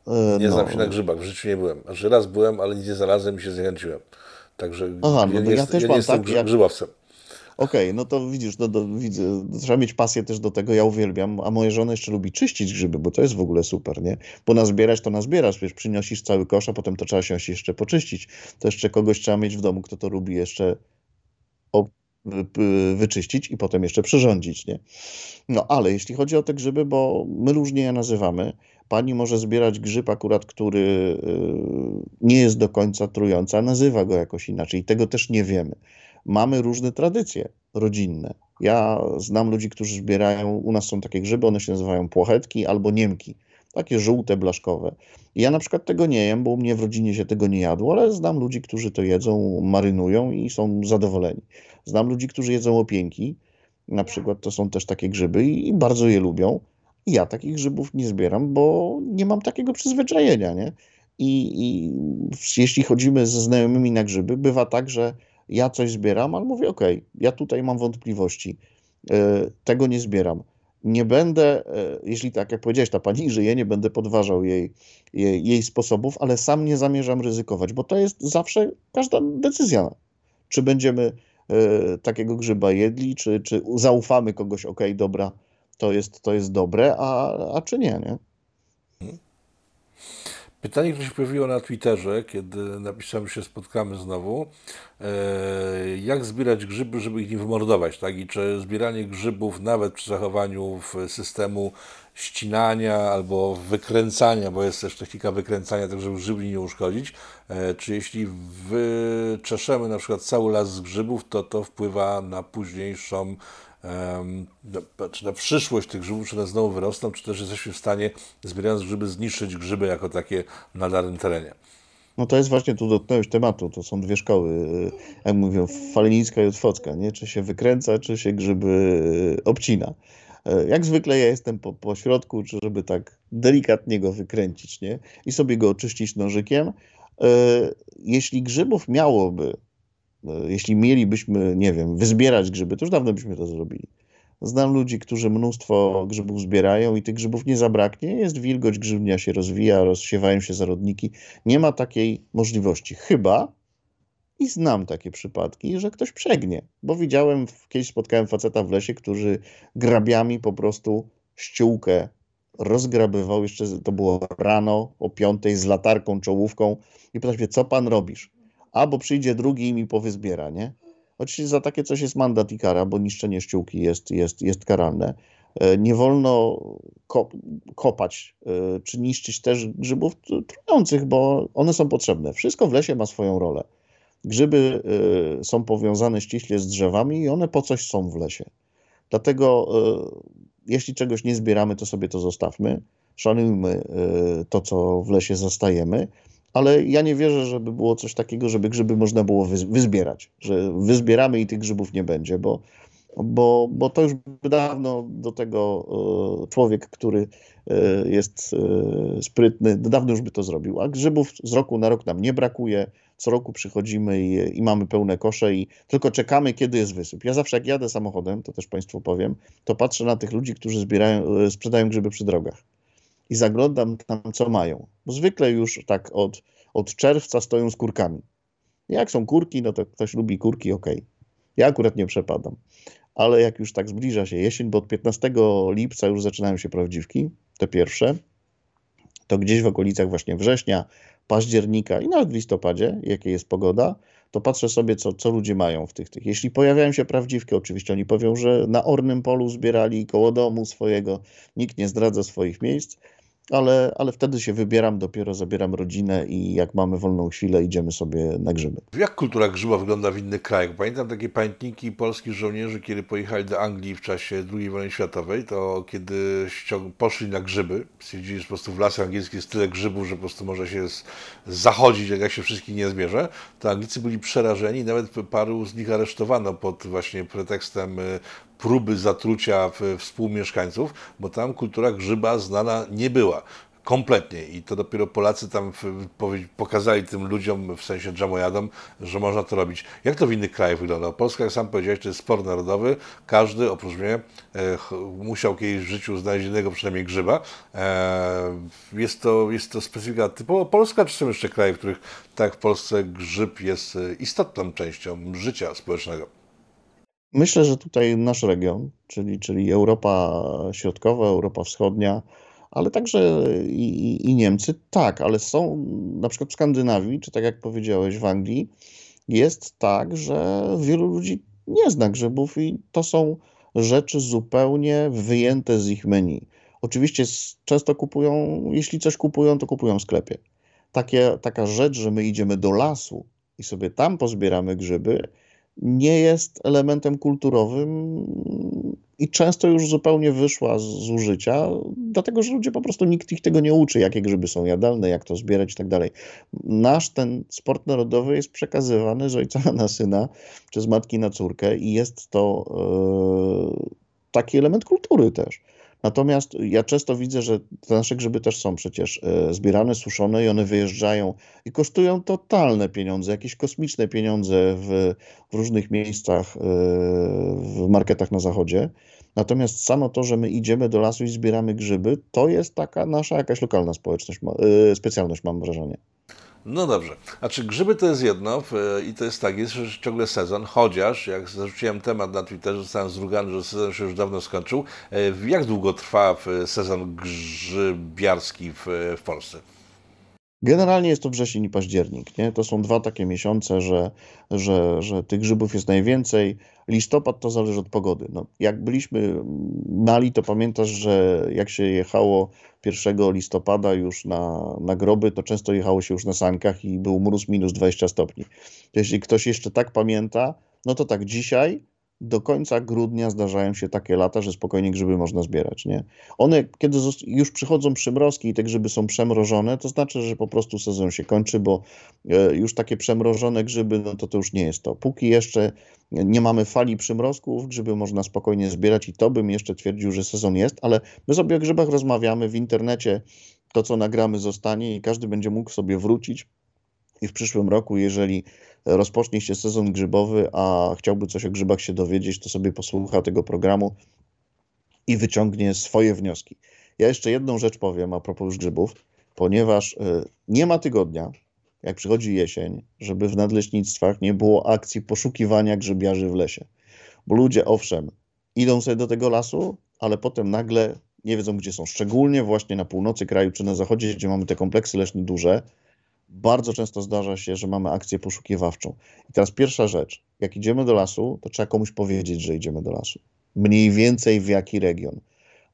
E, e, nie no. znam się na grzybach, w życiu nie byłem. Znaczy raz byłem, ale nie znalazłem i się zniechęciłem. Także Aha, no, ja, ja też ja mam nie jestem tak, grzybowcem. Okej, no to widzisz, no, do, widzę, trzeba mieć pasję też do tego, ja uwielbiam, a moja żona jeszcze lubi czyścić grzyby, bo to jest w ogóle super, nie? Bo nazbierać to nazbierasz, wiesz, przynosisz cały kosz, a potem to trzeba się jeszcze poczyścić. To jeszcze kogoś trzeba mieć w domu, kto to lubi jeszcze wyczyścić i potem jeszcze przyrządzić, nie? No ale jeśli chodzi o te grzyby, bo my różnie je nazywamy, pani może zbierać grzyb akurat, który y, nie jest do końca trujący, a nazywa go jakoś inaczej i tego też nie wiemy. Mamy różne tradycje rodzinne. Ja znam ludzi, którzy zbierają, u nas są takie grzyby, one się nazywają płochetki albo niemki, takie żółte, blaszkowe. Ja na przykład tego nie jem, bo u mnie w rodzinie się tego nie jadło, ale znam ludzi, którzy to jedzą, marynują i są zadowoleni. Znam ludzi, którzy jedzą opięki, na przykład to są też takie grzyby i, bardzo je lubią. Ja takich grzybów nie zbieram, bo nie mam takiego przyzwyczajenia, nie? I, I jeśli chodzimy ze znajomymi na grzyby, bywa tak, że ja coś zbieram, ale mówię, okej, ja tutaj mam wątpliwości, e, tego nie zbieram. Nie będę, e, jeśli tak jak powiedziałeś, ta pani żyje, nie będę podważał jej, jej, jej sposobów, ale sam nie zamierzam ryzykować, bo to jest zawsze każda decyzja. Czy będziemy e, takiego grzyba jedli, czy, czy zaufamy kogoś, okej, dobra, to jest, to jest dobre, a, a czy nie, nie? Pytanie, które się pojawiło na Twitterze, kiedy napisałem, że się spotkamy znowu. E, jak zbierać grzyby, żeby ich nie wymordować, tak? I czy zbieranie grzybów, nawet przy zachowaniu w systemu ścinania albo wykręcania, bo jest też technika wykręcania, tak żeby grzybli nie uszkodzić, e, czy jeśli wyczeszemy na przykład cały las z grzybów, to to wpływa na późniejszą czy na przyszłość tych grzybów, czy one znowu wyrosną, czy też jesteśmy w stanie, zbierając grzyby, zniszczyć grzyby jako takie na danym terenie. No to jest właśnie, tu dotknąłeś tematu, to są dwie szkoły, y, jak mówią, falenicka i otwocka, nie? Czy się wykręca, czy się grzyby y, obcina. E, Jak zwykle ja jestem po, po środku, żeby tak delikatnie go wykręcić, nie? I sobie go oczyścić nożykiem. E, Jeśli grzybów miałoby, e, jeśli mielibyśmy, nie wiem, wyzbierać grzyby, to już dawno byśmy to zrobili. Znam ludzi, którzy mnóstwo grzybów zbierają i tych grzybów nie zabraknie. Jest wilgoć, grzybnia się rozwija, rozsiewają się zarodniki. Nie ma takiej możliwości. Chyba, i znam takie przypadki, że ktoś przegnie. Bo widziałem, kiedyś spotkałem faceta w lesie, który grabiami po prostu ściółkę rozgrabywał. Jeszcze to było rano o piątej z latarką, czołówką. I pytał się, co pan robisz? A, bo przyjdzie drugi i mi powyzbiera, nie? Oczywiście za takie coś jest mandat i kara, bo niszczenie ściółki jest, jest, jest karalne. E, Nie wolno ko kopać e, czy niszczyć też grzybów tr- trujących, bo one są potrzebne. Wszystko w lesie ma swoją rolę. Grzyby y, są powiązane ściśle z drzewami i one po coś są w lesie. Dlatego y, jeśli czegoś nie zbieramy, to sobie to zostawmy. Szanujmy y, to, co w lesie zastajemy, ale ja nie wierzę, żeby było coś takiego, żeby grzyby można było wyz- wyzbierać, że wyzbieramy i tych grzybów nie będzie, bo, bo, bo to już dawno do tego y, człowiek, który y, jest y, sprytny, dawno już by to zrobił. A grzybów z roku na rok nam nie brakuje. Co roku przychodzimy i, i mamy pełne kosze i tylko czekamy, kiedy jest wysyp. Ja zawsze jak jadę samochodem, to też Państwu powiem, to patrzę na tych ludzi, którzy zbierają, sprzedają grzyby przy drogach i zaglądam tam, co mają. Bo zwykle już tak od, od czerwca stoją z kurkami. Jak są kurki, no to ktoś lubi kurki, okej. Ja akurat nie przepadam. Ale jak już tak zbliża się jesień, bo od 15 lipca już zaczynają się prawdziwki, te pierwsze, to gdzieś w okolicach właśnie września, października i nawet w listopadzie, jakie jest pogoda, to patrzę sobie, co, co ludzie mają w tych, tych. Jeśli pojawiają się prawdziwki, oczywiście oni powią, że na ornym polu zbierali koło domu swojego, nikt nie zdradza swoich miejsc, ale, ale wtedy się wybieram, dopiero zabieram rodzinę i jak mamy wolną chwilę, idziemy sobie na grzyby. Jak kultura grzyba wygląda w innych krajach? Pamiętam takie pamiętniki polskich żołnierzy, kiedy pojechali do Anglii w czasie II wojny światowej, to kiedy poszli na grzyby, stwierdzili, że po prostu w lasach angielskich jest tyle grzybów, że po prostu może się zachodzić, jak się wszystkich nie zbierze, to Anglicy byli przerażeni, nawet paru z nich aresztowano pod właśnie pretekstem y, próby zatrucia współmieszkańców, bo tam kultura grzyba znana nie była. Kompletnie. I to dopiero Polacy tam pokazali tym ludziom, w sensie dżamojadom, że można to robić. Jak to w innych krajach wygląda? Polska, jak sam powiedziałeś, to jest sport narodowy. Każdy, oprócz mnie, e, musiał kiedyś w życiu znaleźć jednego przynajmniej grzyba. E, Jest to, jest to specyfika typowo polska, czy są jeszcze kraje, w których tak w Polsce grzyb jest e, istotną częścią życia społecznego? Myślę, że tutaj nasz region, czyli, czyli Europa Środkowa, Europa Wschodnia, ale także i, i Niemcy, tak, ale są na przykład w Skandynawii, czy tak jak powiedziałeś w Anglii, jest tak, że wielu ludzi nie zna grzybów i to są rzeczy zupełnie wyjęte z ich menu. Oczywiście często kupują, jeśli coś kupują, to kupują w sklepie. Takie, taka rzecz, że my idziemy do lasu i sobie tam pozbieramy grzyby, nie jest elementem kulturowym i często już zupełnie wyszła z użycia, dlatego że ludzie po prostu nikt ich tego nie uczy, jakie grzyby są jadalne, jak to zbierać i tak dalej. Nasz ten sport narodowy jest przekazywany z ojca na syna, przez matki na córkę i jest to yy, taki element kultury też. Natomiast ja często widzę, że te nasze grzyby też są przecież e, zbierane, suszone i one wyjeżdżają i kosztują totalne pieniądze, jakieś kosmiczne pieniądze w, w różnych miejscach, e, w marketach na zachodzie. Natomiast samo to, że my idziemy do lasu i zbieramy grzyby, to jest taka nasza jakaś lokalna społeczność, e, specjalność mam wrażenie. No dobrze. A czy grzyby to jest jedno i to jest tak, jest że ciągle sezon, chociaż jak zarzuciłem temat na Twitterze, zostałem zrugany, że sezon się już dawno skończył. E, jak długo trwa sezon grzybiarski w, w Polsce? Generalnie jest to wrzesień i październik. Nie? To są dwa takie miesiące, że, że, że tych grzybów jest najwięcej. Listopad to zależy od pogody. No, jak byliśmy mali, to pamiętasz, że jak się jechało 1 listopada już na, na groby, to często jechało się już na sankach i był mróz minus 20 stopni. Jeśli ktoś jeszcze tak pamięta, no to tak dzisiaj do końca grudnia zdarzają się takie lata, że spokojnie grzyby można zbierać. Nie? One, kiedy już przychodzą przymrozki i te grzyby są przemrożone, to znaczy, że po prostu sezon się kończy, bo e, już takie przemrożone grzyby, no to to już nie jest to. Póki jeszcze nie mamy fali przymrozków, grzyby można spokojnie zbierać i to bym jeszcze twierdził, że sezon jest, ale my sobie o grzybach rozmawiamy w internecie, to co nagramy zostanie i każdy będzie mógł sobie wrócić i w przyszłym roku, jeżeli rozpocznie się sezon grzybowy, a chciałby coś o grzybach się dowiedzieć, to sobie posłucha tego programu i wyciągnie swoje wnioski. Ja jeszcze jedną rzecz powiem a propos już grzybów, ponieważ e, nie ma tygodnia, jak przychodzi jesień, żeby w nadleśnictwach nie było akcji poszukiwania grzybiarzy w lesie. Bo ludzie, owszem, idą sobie do tego lasu, ale potem nagle nie wiedzą, gdzie są. Szczególnie właśnie na północy kraju czy na zachodzie, gdzie mamy te kompleksy leśne duże, bardzo często zdarza się, że mamy akcję poszukiwawczą. I teraz pierwsza rzecz, jak idziemy do lasu, to trzeba komuś powiedzieć, że idziemy do lasu. Mniej więcej w jaki region.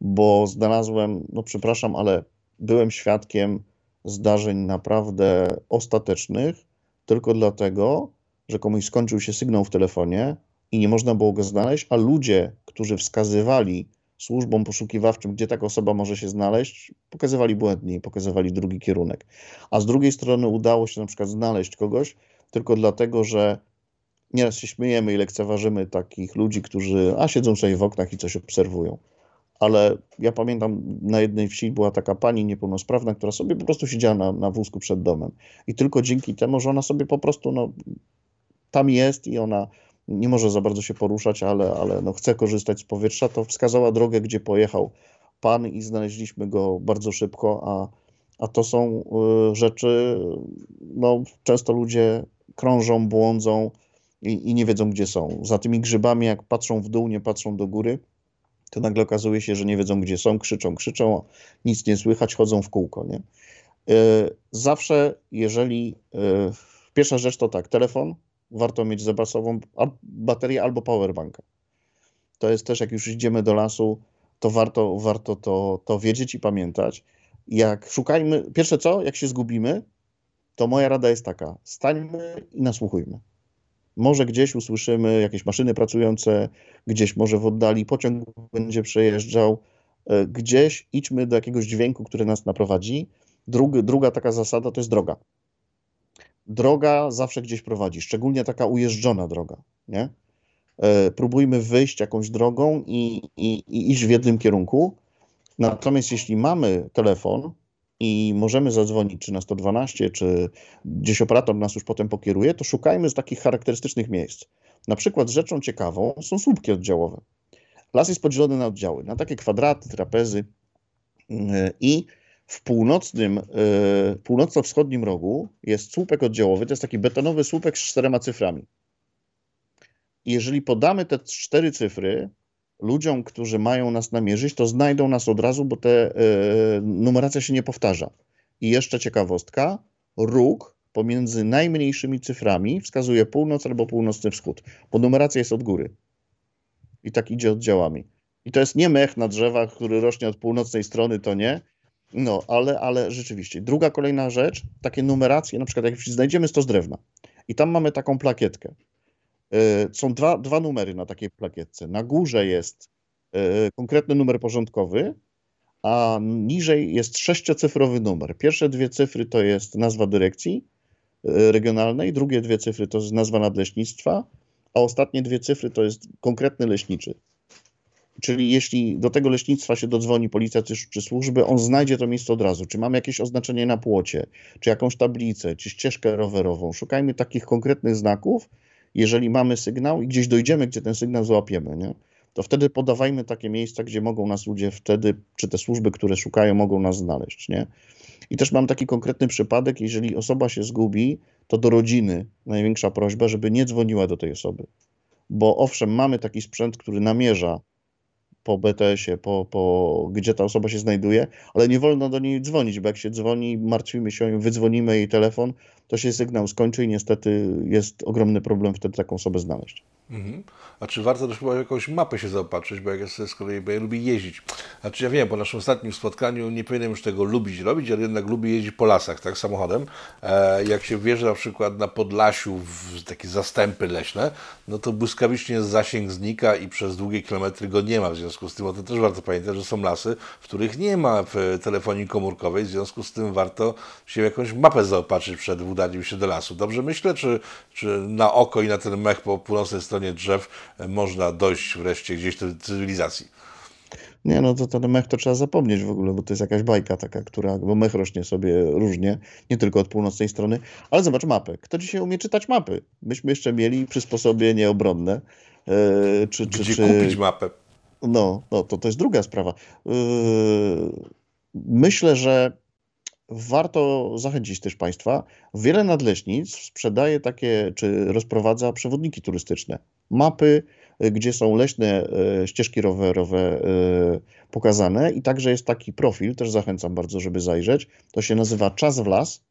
Bo znalazłem, no przepraszam, ale byłem świadkiem zdarzeń naprawdę ostatecznych, tylko dlatego, że komuś skończył się sygnał w telefonie i nie można było go znaleźć, a ludzie, którzy wskazywali służbom poszukiwawczym, gdzie taka osoba może się znaleźć, pokazywali błędnie, pokazywali drugi kierunek. A z drugiej strony udało się na przykład znaleźć kogoś tylko dlatego, że nieraz się śmiejemy i lekceważymy takich ludzi, którzy a siedzą sobie w oknach i coś obserwują. Ale ja pamiętam, na jednej wsi była taka pani niepełnosprawna, która sobie po prostu siedziała na, na wózku przed domem. I tylko dzięki temu, że ona sobie po prostu no, tam jest i ona nie może za bardzo się poruszać, ale, ale no chce korzystać z powietrza, to wskazała drogę, gdzie pojechał pan i znaleźliśmy go bardzo szybko, a, a to są y, rzeczy, no często ludzie krążą, błądzą i, i nie wiedzą, gdzie są. Za tymi grzybami, jak patrzą w dół, nie patrzą do góry, to nagle okazuje się, że nie wiedzą, gdzie są, krzyczą, krzyczą, nic nie słychać, chodzą w kółko. Nie? Y, zawsze, jeżeli y, pierwsza rzecz to tak, telefon, warto mieć zapasową baterię albo powerbanka. To jest też, jak już idziemy do lasu, to warto, warto to, to wiedzieć i pamiętać. Jak szukajmy, pierwsze co, jak się zgubimy, to moja rada jest taka: stańmy i nasłuchujmy. Może gdzieś usłyszymy jakieś maszyny pracujące, gdzieś może w oddali pociąg będzie przejeżdżał, e, gdzieś idźmy do jakiegoś dźwięku, który nas naprowadzi. Drugi, druga taka zasada to jest droga droga zawsze gdzieś prowadzi, szczególnie taka ujeżdżona droga, nie? E, próbujmy wyjść jakąś drogą i, i, i iść w jednym kierunku. Natomiast jeśli mamy telefon i możemy zadzwonić czy na 112, czy gdzieś operator nas już potem pokieruje, to szukajmy z takich charakterystycznych miejsc. Na przykład rzeczą ciekawą są słupki oddziałowe. Las jest podzielony na oddziały, na takie kwadraty, trapezy e, i w północnym, yy, północno-wschodnim rogu jest słupek oddziałowy, to jest taki betonowy słupek z czterema cyframi. I jeżeli podamy te cztery cyfry ludziom, którzy mają nas namierzyć, to znajdą nas od razu, bo te y, numeracja się nie powtarza. I jeszcze ciekawostka, róg pomiędzy najmniejszymi cyframi wskazuje północ albo północny wschód, bo numeracja jest od góry. I tak idzie oddziałami. I to jest nie mech na drzewach, który rośnie od północnej strony, to nie. No, ale, ale rzeczywiście. Druga kolejna rzecz, takie numeracje, na przykład jak znajdziemy stos drewna i tam mamy taką plakietkę. Y, są dwa, dwa numery na takiej plakietce. Na górze jest y, konkretny numer porządkowy, a niżej jest sześciocyfrowy numer. Pierwsze dwie cyfry to jest nazwa dyrekcji y, regionalnej, drugie dwie cyfry to jest nazwa nadleśnictwa, a ostatnie dwie cyfry to jest konkretny leśniczy. Czyli jeśli do tego leśnictwa się dodzwoni policja czy, czy służby, on znajdzie to miejsce od razu. Czy mamy jakieś oznaczenie na płocie, czy jakąś tablicę, czy ścieżkę rowerową. Szukajmy takich konkretnych znaków. Jeżeli mamy sygnał i gdzieś dojdziemy, gdzie ten sygnał złapiemy, nie? to wtedy podawajmy takie miejsca, gdzie mogą nas ludzie wtedy, czy te służby, które szukają, mogą nas znaleźć. Nie? I też mam taki konkretny przypadek, jeżeli osoba się zgubi, to do rodziny największa prośba, żeby nie dzwoniła do tej osoby. Bo owszem, mamy taki sprzęt, który namierza po BTS-ie, po, po, gdzie ta osoba się znajduje, ale nie wolno do niej dzwonić, bo jak się dzwoni, martwimy się, wydzwonimy jej telefon, to się sygnał skończy i niestety jest ogromny problem wtedy taką osobę znaleźć. Mhm. A czy warto też chyba jakąś mapę się zaopatrzyć, bo jak ja z kolei bo ja lubię jeździć. Znaczy ja wiem, po naszym ostatnim spotkaniu nie powinienem już tego lubić robić, ale jednak lubię jeździć po lasach, tak, samochodem. E, jak się wjeżdża na przykład na Podlasiu w takie zastępy leśne, no to błyskawicznie zasięg znika i przez długie kilometry go nie ma. W związku z tym o tym też warto pamiętać, że są lasy, w których nie ma telefonii komórkowej, w związku z tym warto się jakąś mapę zaopatrzyć przed udaniem się do lasu. Dobrze myślę, czy, czy na oko i na ten mech po północnej stronie drzew e, można dojść wreszcie gdzieś do cywilizacji. Nie, no to ten mech to trzeba zapomnieć w ogóle, bo to jest jakaś bajka taka, która, bo mech rośnie sobie różnie, nie tylko od północnej strony, ale zobacz mapę. Kto dzisiaj umie czytać mapy? Myśmy jeszcze mieli przysposobienie obronne. Yy, czy, Gdzie czy, kupić mapę? No, no to, to jest druga sprawa. Yy, myślę, że warto zachęcić też Państwa. Wiele nadleśnic sprzedaje takie, czy rozprowadza przewodniki turystyczne. Mapy, y, gdzie są leśne y, ścieżki rowerowe y, pokazane i także jest taki profil, też zachęcam bardzo, żeby zajrzeć. To się nazywa Czas w las.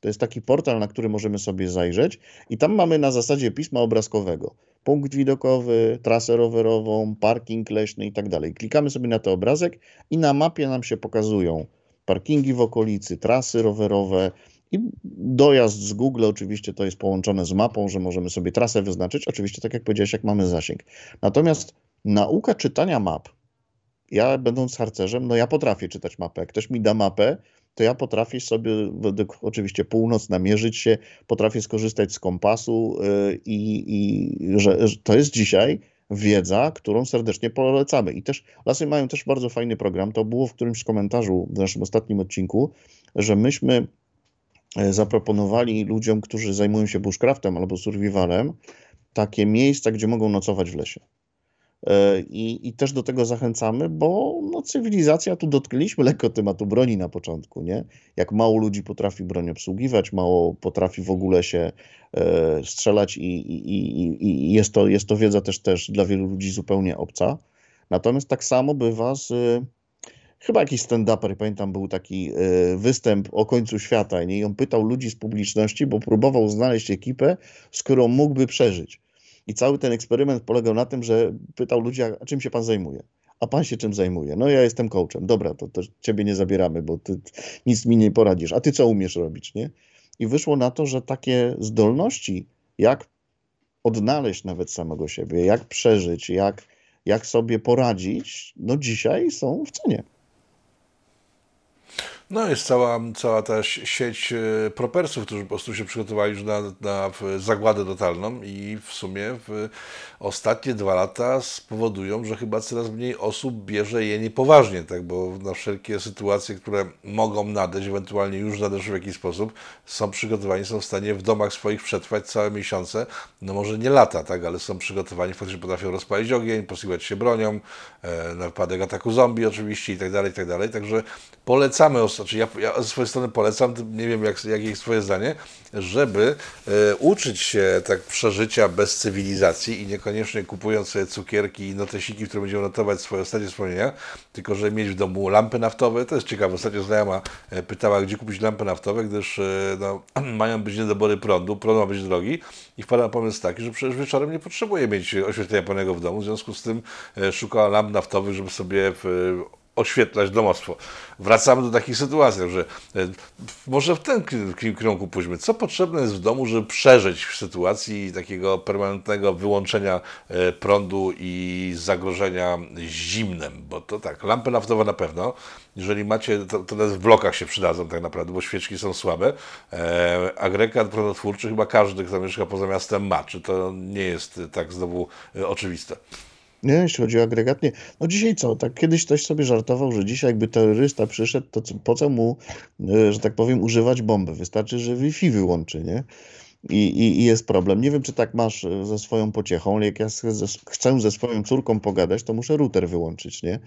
To jest taki portal, na który możemy sobie zajrzeć i tam mamy na zasadzie pisma obrazkowego punkt widokowy, trasę rowerową, parking leśny i tak dalej. Klikamy sobie na ten obrazek i na mapie nam się pokazują parkingi w okolicy, trasy rowerowe i dojazd z Google oczywiście to jest połączone z mapą, że możemy sobie trasę wyznaczyć, oczywiście tak jak powiedziałeś, jak mamy zasięg. Natomiast nauka czytania map, ja będąc harcerzem, no ja potrafię czytać mapę. Jak ktoś mi da mapę, to ja potrafię sobie, według oczywiście północ, namierzyć się, potrafię skorzystać z kompasu y, i, i że, że to jest dzisiaj wiedza, którą serdecznie polecamy. I też lasy mają też bardzo fajny program. To było w którymś komentarzu w naszym ostatnim odcinku, że myśmy e, zaproponowali ludziom, którzy zajmują się bushcraftem albo survivalem, takie miejsca, gdzie mogą nocować w lesie. E, I, I też do tego zachęcamy, bo no, cywilizacja, tu dotknęliśmy lekko tematu broni na początku, nie? Jak mało ludzi potrafi broń obsługiwać, mało potrafi w ogóle się e, strzelać i, i, i, i, jest, to, jest to wiedza też, też dla wielu ludzi zupełnie obca. Natomiast tak samo bywa z... Chyba jakiś stand-uper, pamiętam, był taki e, występ o końcu świata nie? i on pytał ludzi z publiczności, bo próbował znaleźć ekipę, z którą mógłby przeżyć. I cały ten eksperyment polegał na tym, że pytał ludzi, a czym się pan zajmuje? A pan się czym zajmuje? No ja jestem coachem. Dobra, to, to ciebie nie zabieramy, bo ty nic mi nie poradzisz. A ty co umiesz robić, nie? I wyszło na to, że takie zdolności, jak odnaleźć nawet samego siebie, jak przeżyć, jak, jak sobie poradzić, no dzisiaj są w cenie. No jest cała, cała ta sieć e, propersów, którzy po prostu się przygotowali już na, na zagładę totalną i w sumie w ostatnie dwa lata spowodują, że chyba coraz mniej osób bierze je niepoważnie, tak, bo na wszelkie sytuacje, które mogą nadejść, ewentualnie już nadeszły w jakiś sposób, są przygotowani, są w stanie w domach swoich przetrwać całe miesiące, no może nie lata, tak, ale są przygotowani, faktycznie potrafią rozpalić ogień, posługiwać się bronią, e, na wypadek ataku zombie oczywiście i tak dalej, i tak dalej, także polecamy osobom, znaczy ja, ja ze swojej strony polecam, nie wiem jak, jakie jest Twoje zdanie, żeby e, uczyć się tak przeżycia bez cywilizacji i niekoniecznie kupując sobie cukierki i notesiki, które będziemy notować swoje ostatnie wspomnienia, tylko że mieć w domu lampy naftowe. To jest ciekawe. Ostatnio znajoma e, pytała, gdzie kupić lampy naftowe, gdyż e, no, mają być niedobory prądu, prąd ma być drogi i wpadła na pomysł taki, że przecież wieczorem nie potrzebuje mieć oświetlenia pełnego w domu, w związku z tym e, szukała lamp naftowych, żeby sobie w, oświetlać domostwo. Wracamy do takich sytuacji, że e, może w tym kierunku pójdźmy. Co potrzebne jest w domu, żeby przeżyć w sytuacji takiego permanentnego wyłączenia e, prądu i zagrożenia zimnem? Bo to tak, lampy naftowe na pewno. Jeżeli macie, to, to nawet w blokach się przydadzą tak naprawdę, bo świeczki są słabe. E, agregat prądotwórczy chyba każdy, kto mieszka poza miastem ma. Czy to nie jest tak znowu e, oczywiste? Nie, jeśli chodzi o agregat, nie. No dzisiaj co? Tak kiedyś ktoś sobie żartował, że dzisiaj jakby terrorysta przyszedł, to po co mu, e, że tak powiem, używać bomby? Wystarczy, że Wi-Fi wyłączy, nie? I, i, I, jest problem. Nie wiem, czy tak masz e, ze swoją pociechą, ale jak ja chcę ze swoją córką pogadać, to muszę router wyłączyć, nie?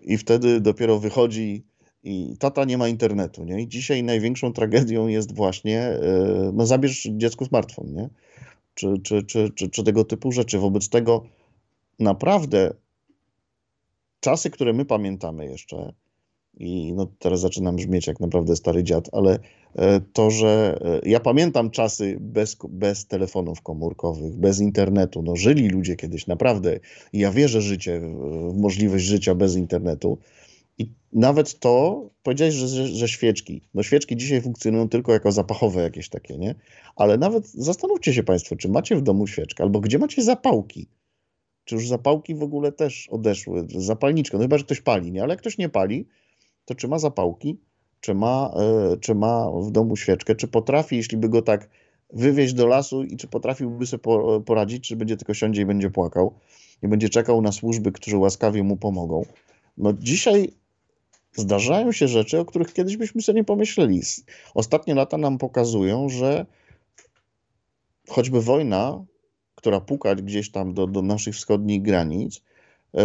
I wtedy dopiero wychodzi i tata nie ma internetu, nie? I dzisiaj największą tragedią jest właśnie, e, no zabierz dziecku smartfon, nie? Czy, czy, czy, czy, czy tego typu rzeczy. Wobec tego naprawdę czasy, które my pamiętamy jeszcze, i no teraz zaczynam brzmieć jak naprawdę stary dziad, ale e, to, że e, ja pamiętam czasy bez, bez telefonów komórkowych, bez internetu. No, żyli ludzie kiedyś naprawdę i ja wierzę życie, w możliwość życia bez internetu. I nawet to, powiedziałeś, że, że świeczki. No świeczki dzisiaj funkcjonują tylko jako zapachowe jakieś takie, nie? Ale nawet zastanówcie się Państwo, czy macie w domu świeczkę, albo gdzie macie zapałki. Czy już zapałki w ogóle też odeszły? Zapalniczka, no chyba, że ktoś pali, nie? Ale jak ktoś nie pali, to czy ma zapałki? Czy ma, e, czy ma w domu świeczkę? Czy potrafi, jeśli by go tak wywieźć do lasu i czy potrafiłby sobie poradzić, czy będzie tylko siądzie i będzie płakał i będzie czekał na służby, którzy łaskawie mu pomogą? No dzisiaj zdarzają się rzeczy, o których kiedyś byśmy sobie nie pomyśleli. Ostatnie lata nam pokazują, że choćby wojna która puka gdzieś tam do, do naszych wschodnich granic, yy,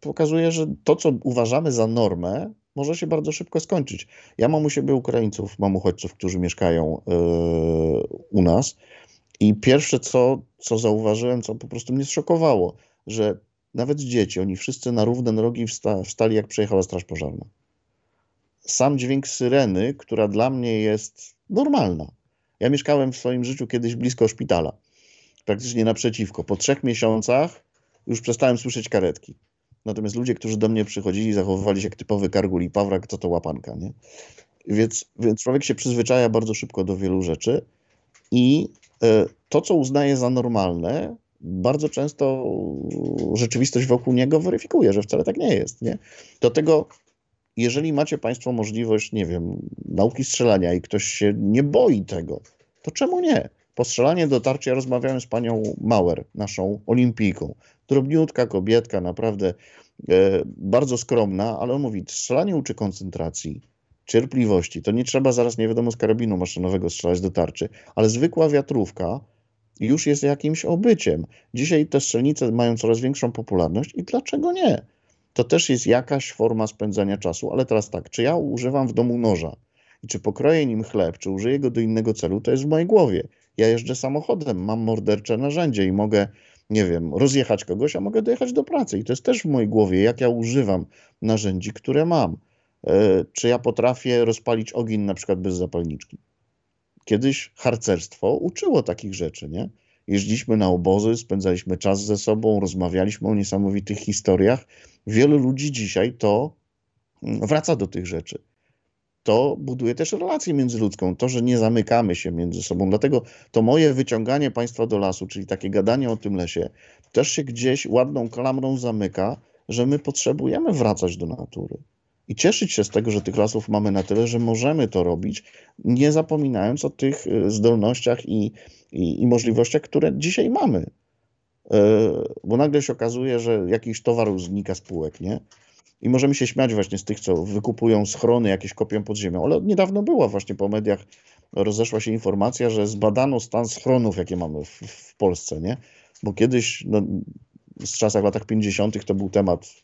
pokazuje, że to, co uważamy za normę, może się bardzo szybko skończyć. Ja mam u siebie Ukraińców, mam uchodźców, którzy mieszkają yy, u nas i pierwsze, co, co zauważyłem, co po prostu mnie zszokowało, że nawet dzieci, oni wszyscy na równe nogi wsta wstali, jak przejechała straż pożarna. Sam dźwięk syreny, która dla mnie jest normalna. Ja mieszkałem w swoim życiu kiedyś blisko szpitala praktycznie naprzeciwko. Po trzech miesiącach już przestałem słyszeć karetki. Natomiast ludzie, którzy do mnie przychodzili, zachowywali się jak typowy kargul i pawrak, co to łapanka, nie? Więc, więc człowiek się przyzwyczaja bardzo szybko do wielu rzeczy i e, to, co uznaje za normalne, bardzo często rzeczywistość wokół niego weryfikuje, że wcale tak nie jest, nie? Do tego, jeżeli macie Państwo możliwość, nie wiem, nauki strzelania i ktoś się nie boi tego, to czemu nie? Postrzelanie dotarcie, ja rozmawiałem z panią Mauer, naszą olimpijką. Drobniutka kobietka, naprawdę e, bardzo skromna, ale on mówi, strzelanie uczy koncentracji, cierpliwości. To nie trzeba zaraz, nie wiadomo, z karabinu maszynowego strzelać do tarczy, ale zwykła wiatrówka już jest jakimś obyciem. Dzisiaj te strzelnice mają coraz większą popularność i dlaczego nie? To też jest jakaś forma spędzania czasu, ale teraz tak, czy ja używam w domu noża i czy pokroję nim chleb, czy użyję go do innego celu, to jest w mojej głowie. Ja jeżdżę samochodem, mam mordercze narzędzie i mogę, nie wiem, rozjechać kogoś, a mogę dojechać do pracy. I to jest też w mojej głowie, jak ja używam narzędzi, które mam. E, czy ja potrafię rozpalić ogień na przykład bez zapalniczki? Kiedyś harcerstwo uczyło takich rzeczy, nie? Jeździliśmy na obozy, spędzaliśmy czas ze sobą, rozmawialiśmy o niesamowitych historiach. Wielu ludzi dzisiaj to mm, wraca do tych rzeczy to buduje też relację międzyludzką, to, że nie zamykamy się między sobą. Dlatego to moje wyciąganie państwa do lasu, czyli takie gadanie o tym lesie, też się gdzieś ładną klamrą zamyka, że my potrzebujemy wracać do natury. I cieszyć się z tego, że tych lasów mamy na tyle, że możemy to robić, nie zapominając o tych y, zdolnościach i, i, i możliwościach, które dzisiaj mamy. Yy, bo nagle się okazuje, że jakiś towar znika z półek, nie? I możemy się śmiać właśnie z tych, co wykupują schrony, jakieś kopią pod ziemią, ale niedawno była właśnie po mediach, rozeszła się informacja, że zbadano stan schronów, jakie mamy w, w Polsce, nie? Bo kiedyś no, z czasach latach 50. to był temat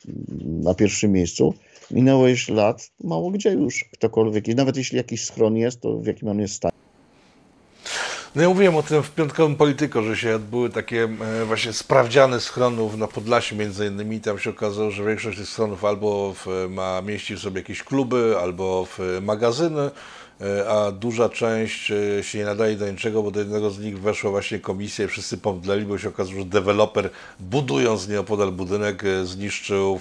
na pierwszym miejscu. Minęło już lat, mało gdzie już ktokolwiek, i nawet jeśli jakiś schron jest, to w jakim on jest stanie. No ja mówiłem o tym w piątkowym Polityko, że się odbyły takie e, właśnie sprawdziane schronów na Podlasiu między innymi. Tam się okazało, że większość tych schronów albo w, ma mieści w sobie jakieś kluby, albo w magazyny, e, a duża część e, się nie nadaje do niczego, bo do jednego z nich weszła właśnie komisja i wszyscy pomdleli, bo się okazało, że deweloper budując nieopodal budynek zniszczył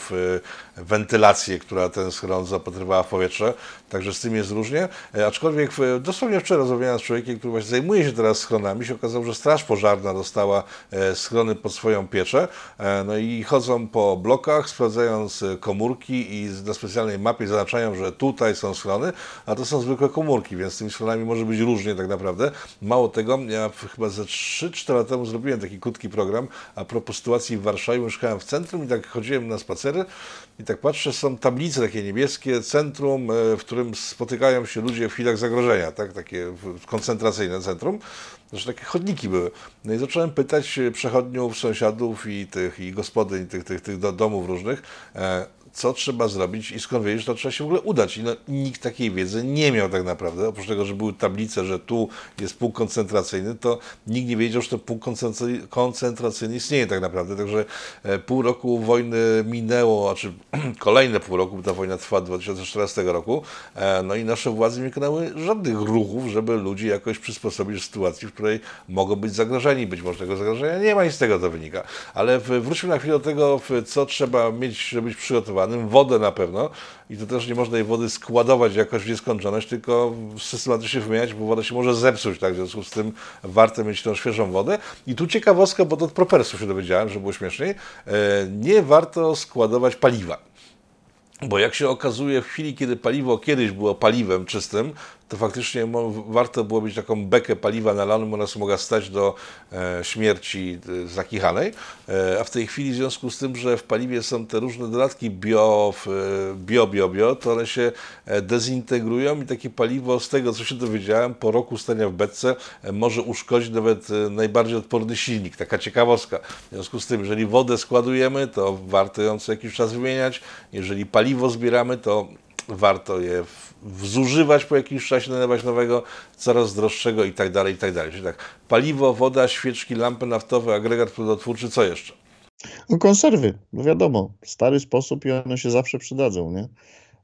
wentylację, która ten schron zapatrywała w powietrze. Także z tym jest różnie. E, aczkolwiek dosłownie wczoraj rozmawiałem z człowiekiem, który właśnie zajmuje się teraz schronami, się okazało, że Straż Pożarna dostała e, schrony pod swoją pieczę. E, no i chodzą po blokach, sprawdzając komórki i na specjalnej mapie zaznaczają, że tutaj są schrony, a to są zwykłe komórki, więc z tymi schronami może być różnie tak naprawdę. Mało tego, ja chyba ze 3-4 lata temu zrobiłem taki krótki program a propos sytuacji w Warszawie. Mieszkałem w centrum i tak chodziłem na spacery i tak patrzę, są tablice takie niebieskie, centrum, w którym spotykają się ludzie w chwilach zagrożenia, tak? takie koncentracyjne centrum, że takie chodniki były. No i zacząłem pytać przechodniów, sąsiadów i tych i gospodyń tych, tych, tych domów różnych, e, co trzeba zrobić i skąd wiedzieć, że to trzeba się w ogóle udać. I no, nikt takiej wiedzy nie miał tak naprawdę. Oprócz tego, że były tablice, że tu jest punkt koncentracyjny, to nikt nie wiedział, że ten punkt koncentracyjny istnieje tak naprawdę. Także e, pół roku wojny minęło, znaczy kolejne pół roku, bo ta wojna trwa 2014 roku, e, no i nasze władze nie wykonały żadnych ruchów, żeby ludzi jakoś przysposobić sytuacji, w której mogą być zagrożeni. Być może tego zagrożenia nie ma i z tego to wynika. Ale wróćmy na chwilę do tego, co trzeba mieć, żeby być wodę na pewno i to też nie można jej wody składować jakoś w nieskończoność, tylko systematycznie wymieniać, bo woda się może zepsuć, tak, w związku z tym warto mieć tą świeżą wodę. I tu ciekawostka, bo to od propersów się dowiedziałem, że było śmieszniej, e, nie warto składować paliwa. Bo jak się okazuje, w chwili, kiedy paliwo kiedyś było paliwem czystym, to faktycznie warto było mieć taką bekę paliwa nalaną, ona mogła stać do e, śmierci e, zakichanej, e, a w tej chwili w związku z tym, że w paliwie są te różne dodatki bio, bio, bio, bio, to one się dezintegrują i takie paliwo, z tego co się dowiedziałem, po roku stania w beczce może uszkodzić nawet najbardziej odporny silnik. Taka ciekawostka. W związku z tym, jeżeli wodę składujemy, to warto ją co jakiś czas wymieniać. Jeżeli paliwo zbieramy, to warto je zużywać po jakimś czasie, nalewać nowego, coraz droższego i tak dalej, i tak dalej. Czyli tak, paliwo, woda, świeczki, lampy naftowe, agregat plodotwórczy, co jeszcze? No konserwy, no wiadomo, stary sposób i one się zawsze przydadzą, nie?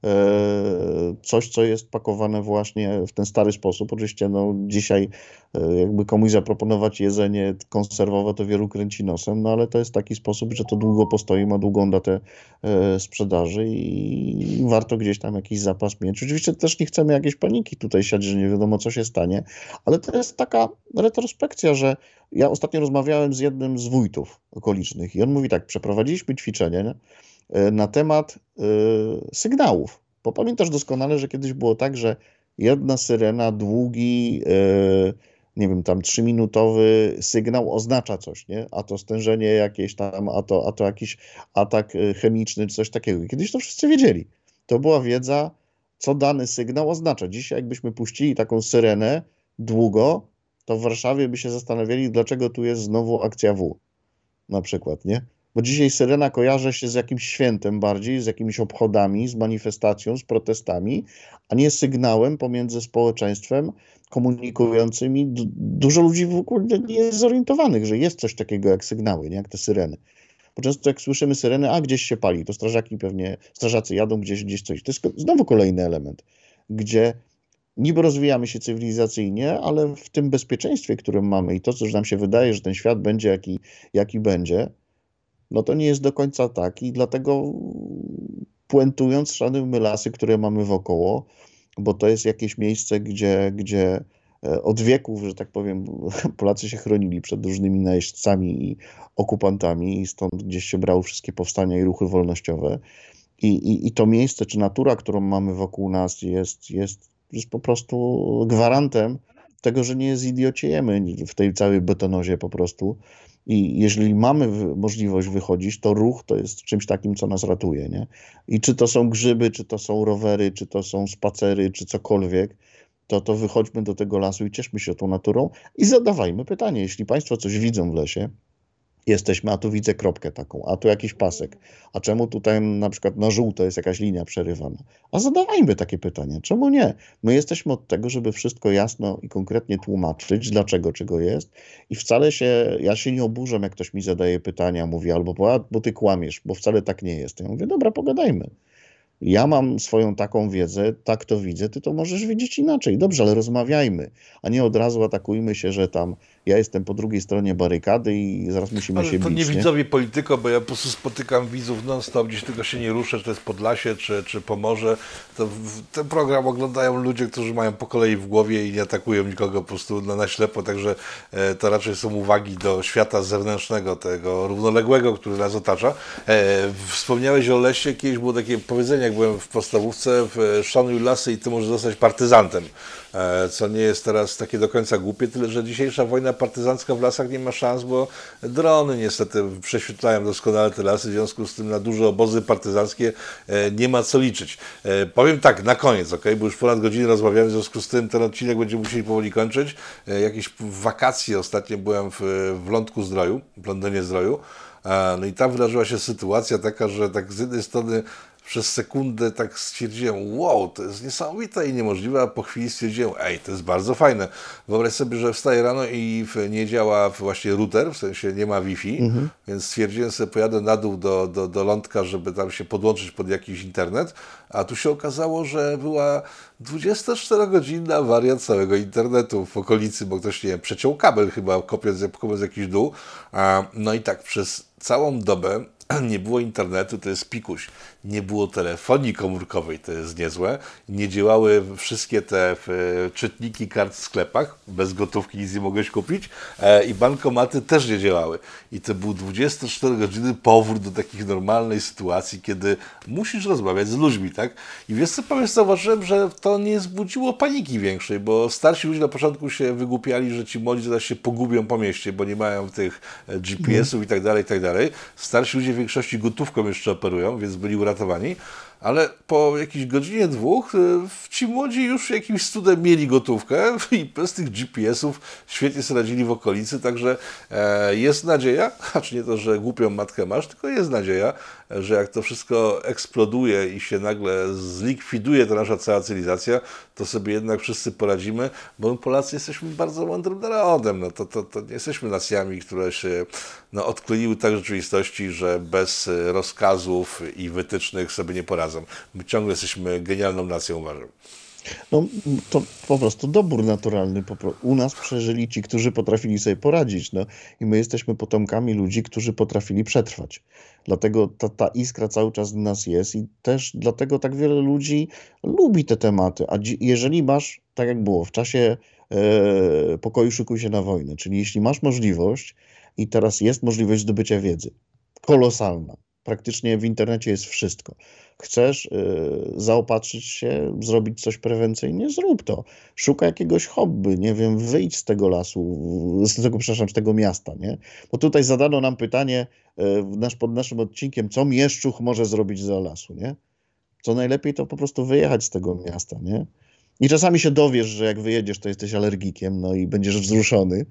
E, coś, co jest pakowane właśnie w ten stary sposób. Oczywiście no, dzisiaj e, jakby komuś zaproponować jedzenie konserwowe, to wielu kręci nosem, no ale to jest taki sposób, że to długo postoi, ma długą datę e, sprzedaży i warto gdzieś tam jakiś zapas mieć. Oczywiście też nie chcemy jakiejś paniki tutaj siać, że nie wiadomo co się stanie, ale to jest taka retrospekcja, że ja ostatnio rozmawiałem z jednym z wójtów okolicznych i on mówi tak, przeprowadziliśmy ćwiczenie, nie? E, na temat e, sygnałów. Bo pamiętasz doskonale, że kiedyś było tak, że jedna syrena, długi, e, nie wiem, tam trzyminutowy sygnał oznacza coś, nie? A to stężenie jakieś tam, a to, a to jakiś atak chemiczny, czy coś takiego. Kiedyś to wszyscy wiedzieli. To była wiedza, co dany sygnał oznacza. Dzisiaj jakbyśmy puścili taką syrenę długo, to w Warszawie by się zastanawiali, dlaczego tu jest znowu akcja W. Na przykład, nie? Bo dzisiaj Syrena kojarzy się z jakimś świętem bardziej, z jakimiś obchodami, z manifestacją, z protestami, a nie sygnałem pomiędzy społeczeństwem komunikującymi. Dużo ludzi w ogóle nie jest zorientowanych, że jest coś takiego jak sygnały, nie? jak te syreny. Bo często jak słyszymy syreny, a gdzieś się pali, to strażaki pewnie, strażacy jadą gdzieś, gdzieś coś. To jest znowu kolejny element, gdzie niby rozwijamy się cywilizacyjnie, ale w tym bezpieczeństwie, którym mamy i to, co nam się wydaje, że ten świat będzie jaki, jaki będzie, no to nie jest do końca tak i dlatego puentując szanujmy lasy, które mamy wokoło, bo to jest jakieś miejsce, gdzie, gdzie e, od wieków, że tak powiem, Polacy się chronili przed różnymi najeźdźcami i okupantami i stąd gdzieś się brały wszystkie powstania i ruchy wolnościowe. I, i, i to miejsce, czy natura, którą mamy wokół nas jest, jest, jest po prostu gwarantem tego, że nie zidiociejemy w tej całej betonozie po prostu, i jeżeli mamy możliwość wychodzić, to ruch to jest czymś takim, co nas ratuje. Nie? I czy to są grzyby, czy to są rowery, czy to są spacery, czy cokolwiek, to, to wychodźmy do tego lasu i cieszmy się tą naturą i zadawajmy pytanie. Jeśli Państwo coś widzą w lesie, jesteśmy, a tu widzę kropkę taką, a tu jakiś pasek, a czemu tutaj na przykład na żółto jest jakaś linia przerywana? A zadawajmy takie pytania, czemu nie? My jesteśmy od tego, żeby wszystko jasno i konkretnie tłumaczyć, dlaczego czego jest i wcale się, ja się nie oburzam, jak ktoś mi zadaje pytania, mówi albo, bo, bo ty kłamiesz, bo wcale tak nie jest. Ja mówię, dobra, pogadajmy. Ja mam swoją taką wiedzę, tak to widzę, ty to możesz widzieć inaczej. Dobrze, ale rozmawiajmy, a nie od razu atakujmy się, że tam ja jestem po drugiej stronie barykady i zaraz musimy Ale się to bić. nie widzowie polityko, bo ja po prostu spotykam widzów non-stop, gdzieś tylko się nie ruszę, czy to jest Podlasie, czy, czy Pomorze. To ten program oglądają ludzie, którzy mają po kolei w głowie i nie atakują nikogo po prostu na, na ślepo, także e, to raczej są uwagi do świata zewnętrznego, tego równoległego, który nas otacza. E, wspomniałeś o lesie, kiedyś było takie powiedzenie, jak byłem w podstawówce, w, szanuj lasy i ty możesz zostać partyzantem. E, co nie jest teraz takie do końca głupie, tyle że dzisiejsza wojna partyzancka w lasach nie ma szans, bo drony niestety prześwietlają doskonale te lasy, w związku z tym na duże obozy partyzanckie e, nie ma co liczyć. E, powiem tak, na koniec, ok, bo już ponad godzinę rozmawiamy, w związku z tym ten odcinek będziemy musieli powoli kończyć. Jakieś wakacje ostatnio byłem w, w Lądku Zdroju, w Londynie Zdroju, no i tam wydarzyła się sytuacja taka, że tak z jednej strony przez sekundę tak stwierdziłem, wow, to jest niesamowite i niemożliwe, a po chwili stwierdziłem, ej, to jest bardzo fajne. Wyobraź sobie, że wstaję rano i nie działa właśnie router, w sensie nie ma Wi-Fi, mhm. więc stwierdziłem sobie, pojadę na dół do, do, do lądka, żeby tam się podłączyć pod jakiś internet, a tu się okazało, że była 24-godzinna awaria całego internetu w okolicy, bo ktoś, nie wiem, przeciął kabel chyba, kopiąc, kopiąc jakiś dół. No i tak przez całą dobę nie było internetu, to jest pikuś. Nie było telefonii komórkowej, to jest niezłe. Nie działały wszystkie te czytniki kart w sklepach, bez gotówki nic nie mogłeś kupić e, i bankomaty też nie działały. I to był 24 godziny powrót do takich normalnej sytuacji, kiedy musisz rozmawiać z ludźmi, tak? I wiesz co, powiem, zauważyłem, że to nie zbudziło paniki większej, bo starsi ludzie na początku się wygłupiali, że ci młodzi zaraz się pogubią po mieście, bo nie mają tych e, GPS-ów i tak dalej, i tak dalej. Starsi ludzie w większości gotówką jeszcze operują, więc byli uratowani uratowani, ale po jakiejś godzinie, dwóch y, ci młodzi już jakimś cudem mieli gotówkę i bez tych GPS-ów świetnie sobie radzili w okolicy, także e, jest nadzieja, acz nie to, że głupią matkę masz, tylko jest nadzieja, że jak to wszystko eksploduje i się nagle zlikwiduje ta nasza cała cywilizacja, to sobie jednak wszyscy poradzimy, bo my Polacy jesteśmy bardzo mądrym narodem, no to, to, to nie jesteśmy nacjami, które się no, odkleiły tak rzeczywistości, że bez rozkazów i wytycznych sobie nie poradzą razem. My ciągle jesteśmy genialną nacją, uważam. No to po prostu dobór naturalny. U nas przeżyli ci, którzy potrafili sobie poradzić. No, I my jesteśmy potomkami ludzi, którzy potrafili przetrwać. Dlatego ta, ta iskra cały czas w nas jest i też dlatego tak wiele ludzi lubi te tematy. A jeżeli masz, tak jak było, w czasie e, pokoju szykuj się na wojnę, czyli jeśli masz możliwość i teraz jest możliwość zdobycia wiedzy, kolosalna, praktycznie w internecie jest wszystko chcesz y, zaopatrzyć się, zrobić coś prewencyjnie, zrób to. Szukaj jakiegoś hobby, nie wiem, wyjdź z tego lasu, z tego, przepraszam, z tego miasta, nie? Bo tutaj zadano nam pytanie y, nasz, pod naszym odcinkiem, co mieszczuch może zrobić za lasu, nie? Co najlepiej to po prostu wyjechać z tego miasta, nie? I czasami się dowiesz, że jak wyjedziesz, to jesteś alergikiem, no i będziesz wzruszony.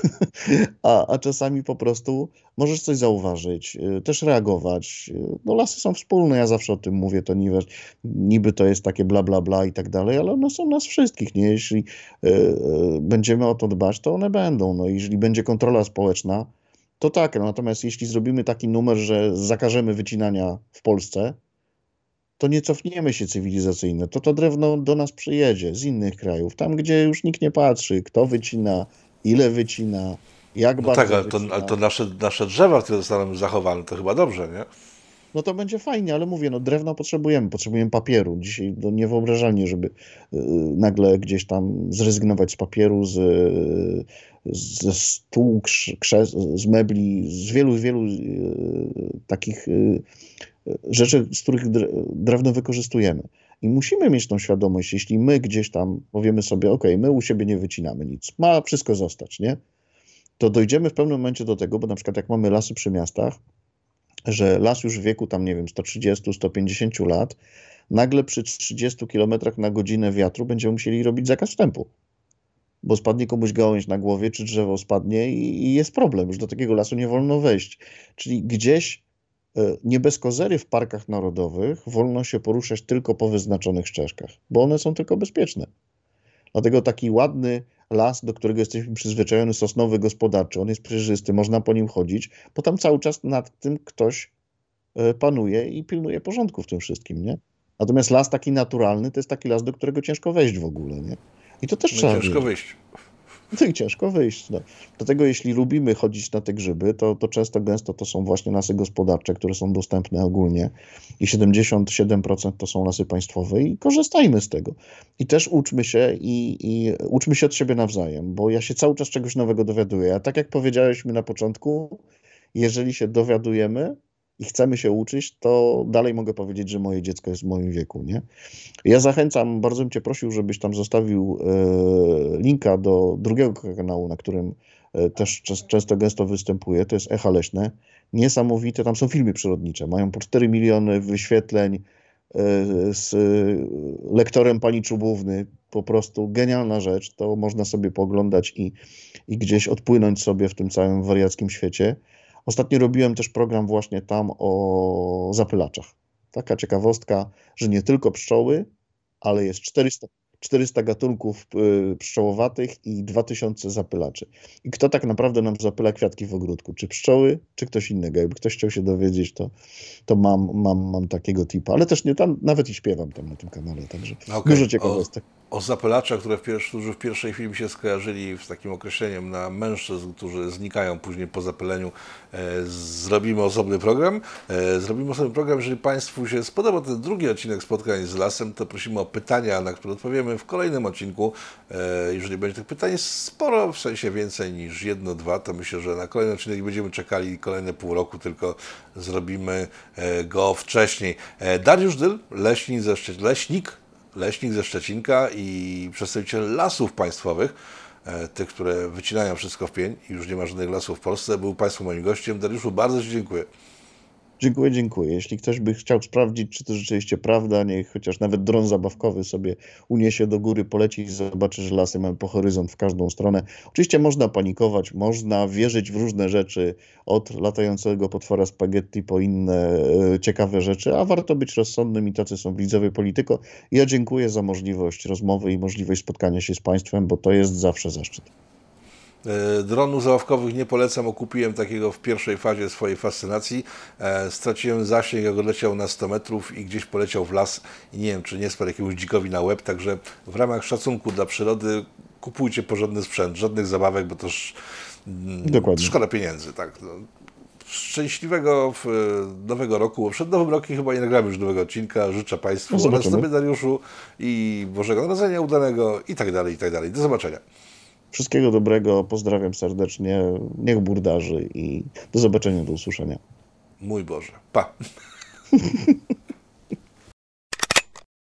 a, a czasami po prostu możesz coś zauważyć, y, też reagować. Y, no lasy są wspólne, ja zawsze o tym mówię, to niby, niby to jest takie bla, bla, bla i tak dalej, ale one są nas wszystkich, nie? Jeśli y, y, będziemy o to dbać, to one będą. No jeżeli będzie kontrola społeczna, to tak. Natomiast jeśli zrobimy taki numer, że zakażemy wycinania w Polsce, to nie cofniemy się cywilizacyjnie. To to drewno do nas przyjedzie z innych krajów, tam gdzie już nikt nie patrzy, kto wycina, ile wycina, jak no bardzo. Tak, ale to, ale to, nasze, nasze drzewa, które zostaną zachowane, to chyba dobrze, nie? No to będzie fajnie, ale mówię, no drewno potrzebujemy, potrzebujemy papieru. Dzisiaj to niewyobrażalnie, żeby y, nagle gdzieś tam zrezygnować z papieru, z, ze stół, krzes, z mebli, z wielu, wielu y, takich y, rzeczy, z których drewno wykorzystujemy. I musimy mieć tą świadomość, jeśli my gdzieś tam powiemy sobie, ok, my u siebie nie wycinamy nic, ma wszystko zostać, nie? To dojdziemy w pewnym momencie do tego, bo na przykład jak mamy lasy przy miastach, że las już w wieku tam, nie wiem, 130-150 lat, nagle przy 30 km na godzinę wiatru będziemy musieli robić zakaz wstępu. bo spadnie komuś gałąź na głowie, czy drzewo spadnie i, i jest problem. Już do takiego lasu nie wolno wejść. Czyli gdzieś e, nie bez kozery w parkach narodowych wolno się poruszać tylko po wyznaczonych ścieżkach, bo one są tylko bezpieczne. Dlatego taki ładny las, do którego jesteśmy przyzwyczajeni, sosnowy gospodarczy, on jest przejrzysty, można po nim chodzić, bo tam cały czas nad tym ktoś e, panuje i pilnuje porządku w tym wszystkim, nie? Natomiast las taki naturalny to jest taki las, do którego ciężko wejść w ogóle, nie? I to też No trzeba ciężko wiedzieć. wyjść. No i ciężko wyjść. No. Dlatego jeśli lubimy chodzić na te grzyby, to, to często gęsto to są właśnie lasy gospodarcze, które są dostępne ogólnie i 77% to są lasy państwowe i korzystajmy z tego. I też uczmy się i, i uczmy się od siebie nawzajem, bo ja się cały czas czegoś nowego dowiaduję. A tak jak powiedziałeś mi na początku, jeżeli się dowiadujemy i chcemy się uczyć, to dalej mogę powiedzieć, że moje dziecko jest w moim wieku, nie? Ja zachęcam, bardzo bym Cię prosił, żebyś tam zostawił e, linka do drugiego kanału, na którym e, też często gęsto występuje, to jest Echa Leśne. Niesamowite, tam są filmy przyrodnicze, mają po 4 miliony wyświetleń e, z lektorem pani Czubówny, po prostu genialna rzecz, to można sobie pooglądać i, i gdzieś odpłynąć sobie w tym całym wariackim świecie. Ostatnio robiłem też program właśnie tam o zapylaczach. Taka ciekawostka, że nie tylko pszczoły, ale jest 400, 400 gatunków y, pszczołowatych i 2000 zapylaczy. I kto tak naprawdę nam zapyla kwiatki w ogródku? Czy pszczoły, czy ktoś innego? Jakby ktoś chciał się dowiedzieć, to, to mam, mam, mam takiego tipa. Ale też nie tam, nawet i śpiewam tam na tym kanale, także Okej, dużo o- ciekawostek. O zapylaczach, które w pierwszy, którzy w pierwszej chwili się skojarzyli z takim określeniem na mężczyzn, którzy znikają później po zapyleniu, e, zrobimy osobny program. E, zrobimy osobny program. Jeżeli Państwu się spodoba ten drugi odcinek spotkań z lasem, to prosimy o pytania, na które odpowiemy w kolejnym odcinku. E, jeżeli będzie tych pytań sporo, w sensie więcej niż jedno, dwa, to myślę, że na kolejny odcinek będziemy czekali kolejne pół roku, tylko zrobimy e, go wcześniej. E, Dariusz Dyl, leśnik ze, Szcze- leśnik leśnik ze Szczecinka i przedstawiciel lasów państwowych, tych, które wycinają wszystko w pień i już nie ma żadnych lasów w Polsce, był Państwu moim gościem. Dariuszu, bardzo Ci dziękuję. Dziękuję, dziękuję. Jeśli ktoś by chciał sprawdzić, czy to rzeczywiście prawda, niech chociaż nawet dron zabawkowy sobie uniesie do góry, poleci i zobaczy, że lasy mają po horyzont w każdą stronę. Oczywiście można panikować, można wierzyć w różne rzeczy, od latającego potwora spaghetti po inne e, ciekawe rzeczy, a warto być rozsądnym i tacy są widzowie polityko. Ja dziękuję za możliwość rozmowy i możliwość spotkania się z Państwem, bo to jest zawsze zaszczyt. E, Dronów załawkowych nie polecam, okupiłem takiego w pierwszej fazie swojej fascynacji. E, Straciłem zasięg, jak odleciał na 100 metrów i gdzieś poleciał w las i nie wiem, czy nie spadł jakiemuś dzikowi na łeb, także w ramach szacunku dla przyrody kupujcie porządny sprzęt, żadnych zabawek, bo to sz, mm, Dokładnie. szkoda pieniędzy. Tak. No. Szczęśliwego e, nowego roku, przed nowym rokiem chyba nie nagramy już nowego odcinka. Życzę Państwu No, oraz. Tobie Dariuszu i Bożego Narodzenia udanego i tak dalej, i tak dalej. Do zobaczenia. Wszystkiego dobrego, pozdrawiam serdecznie, niech burdarzy i do zobaczenia, do usłyszenia. Mój Boże. Pa.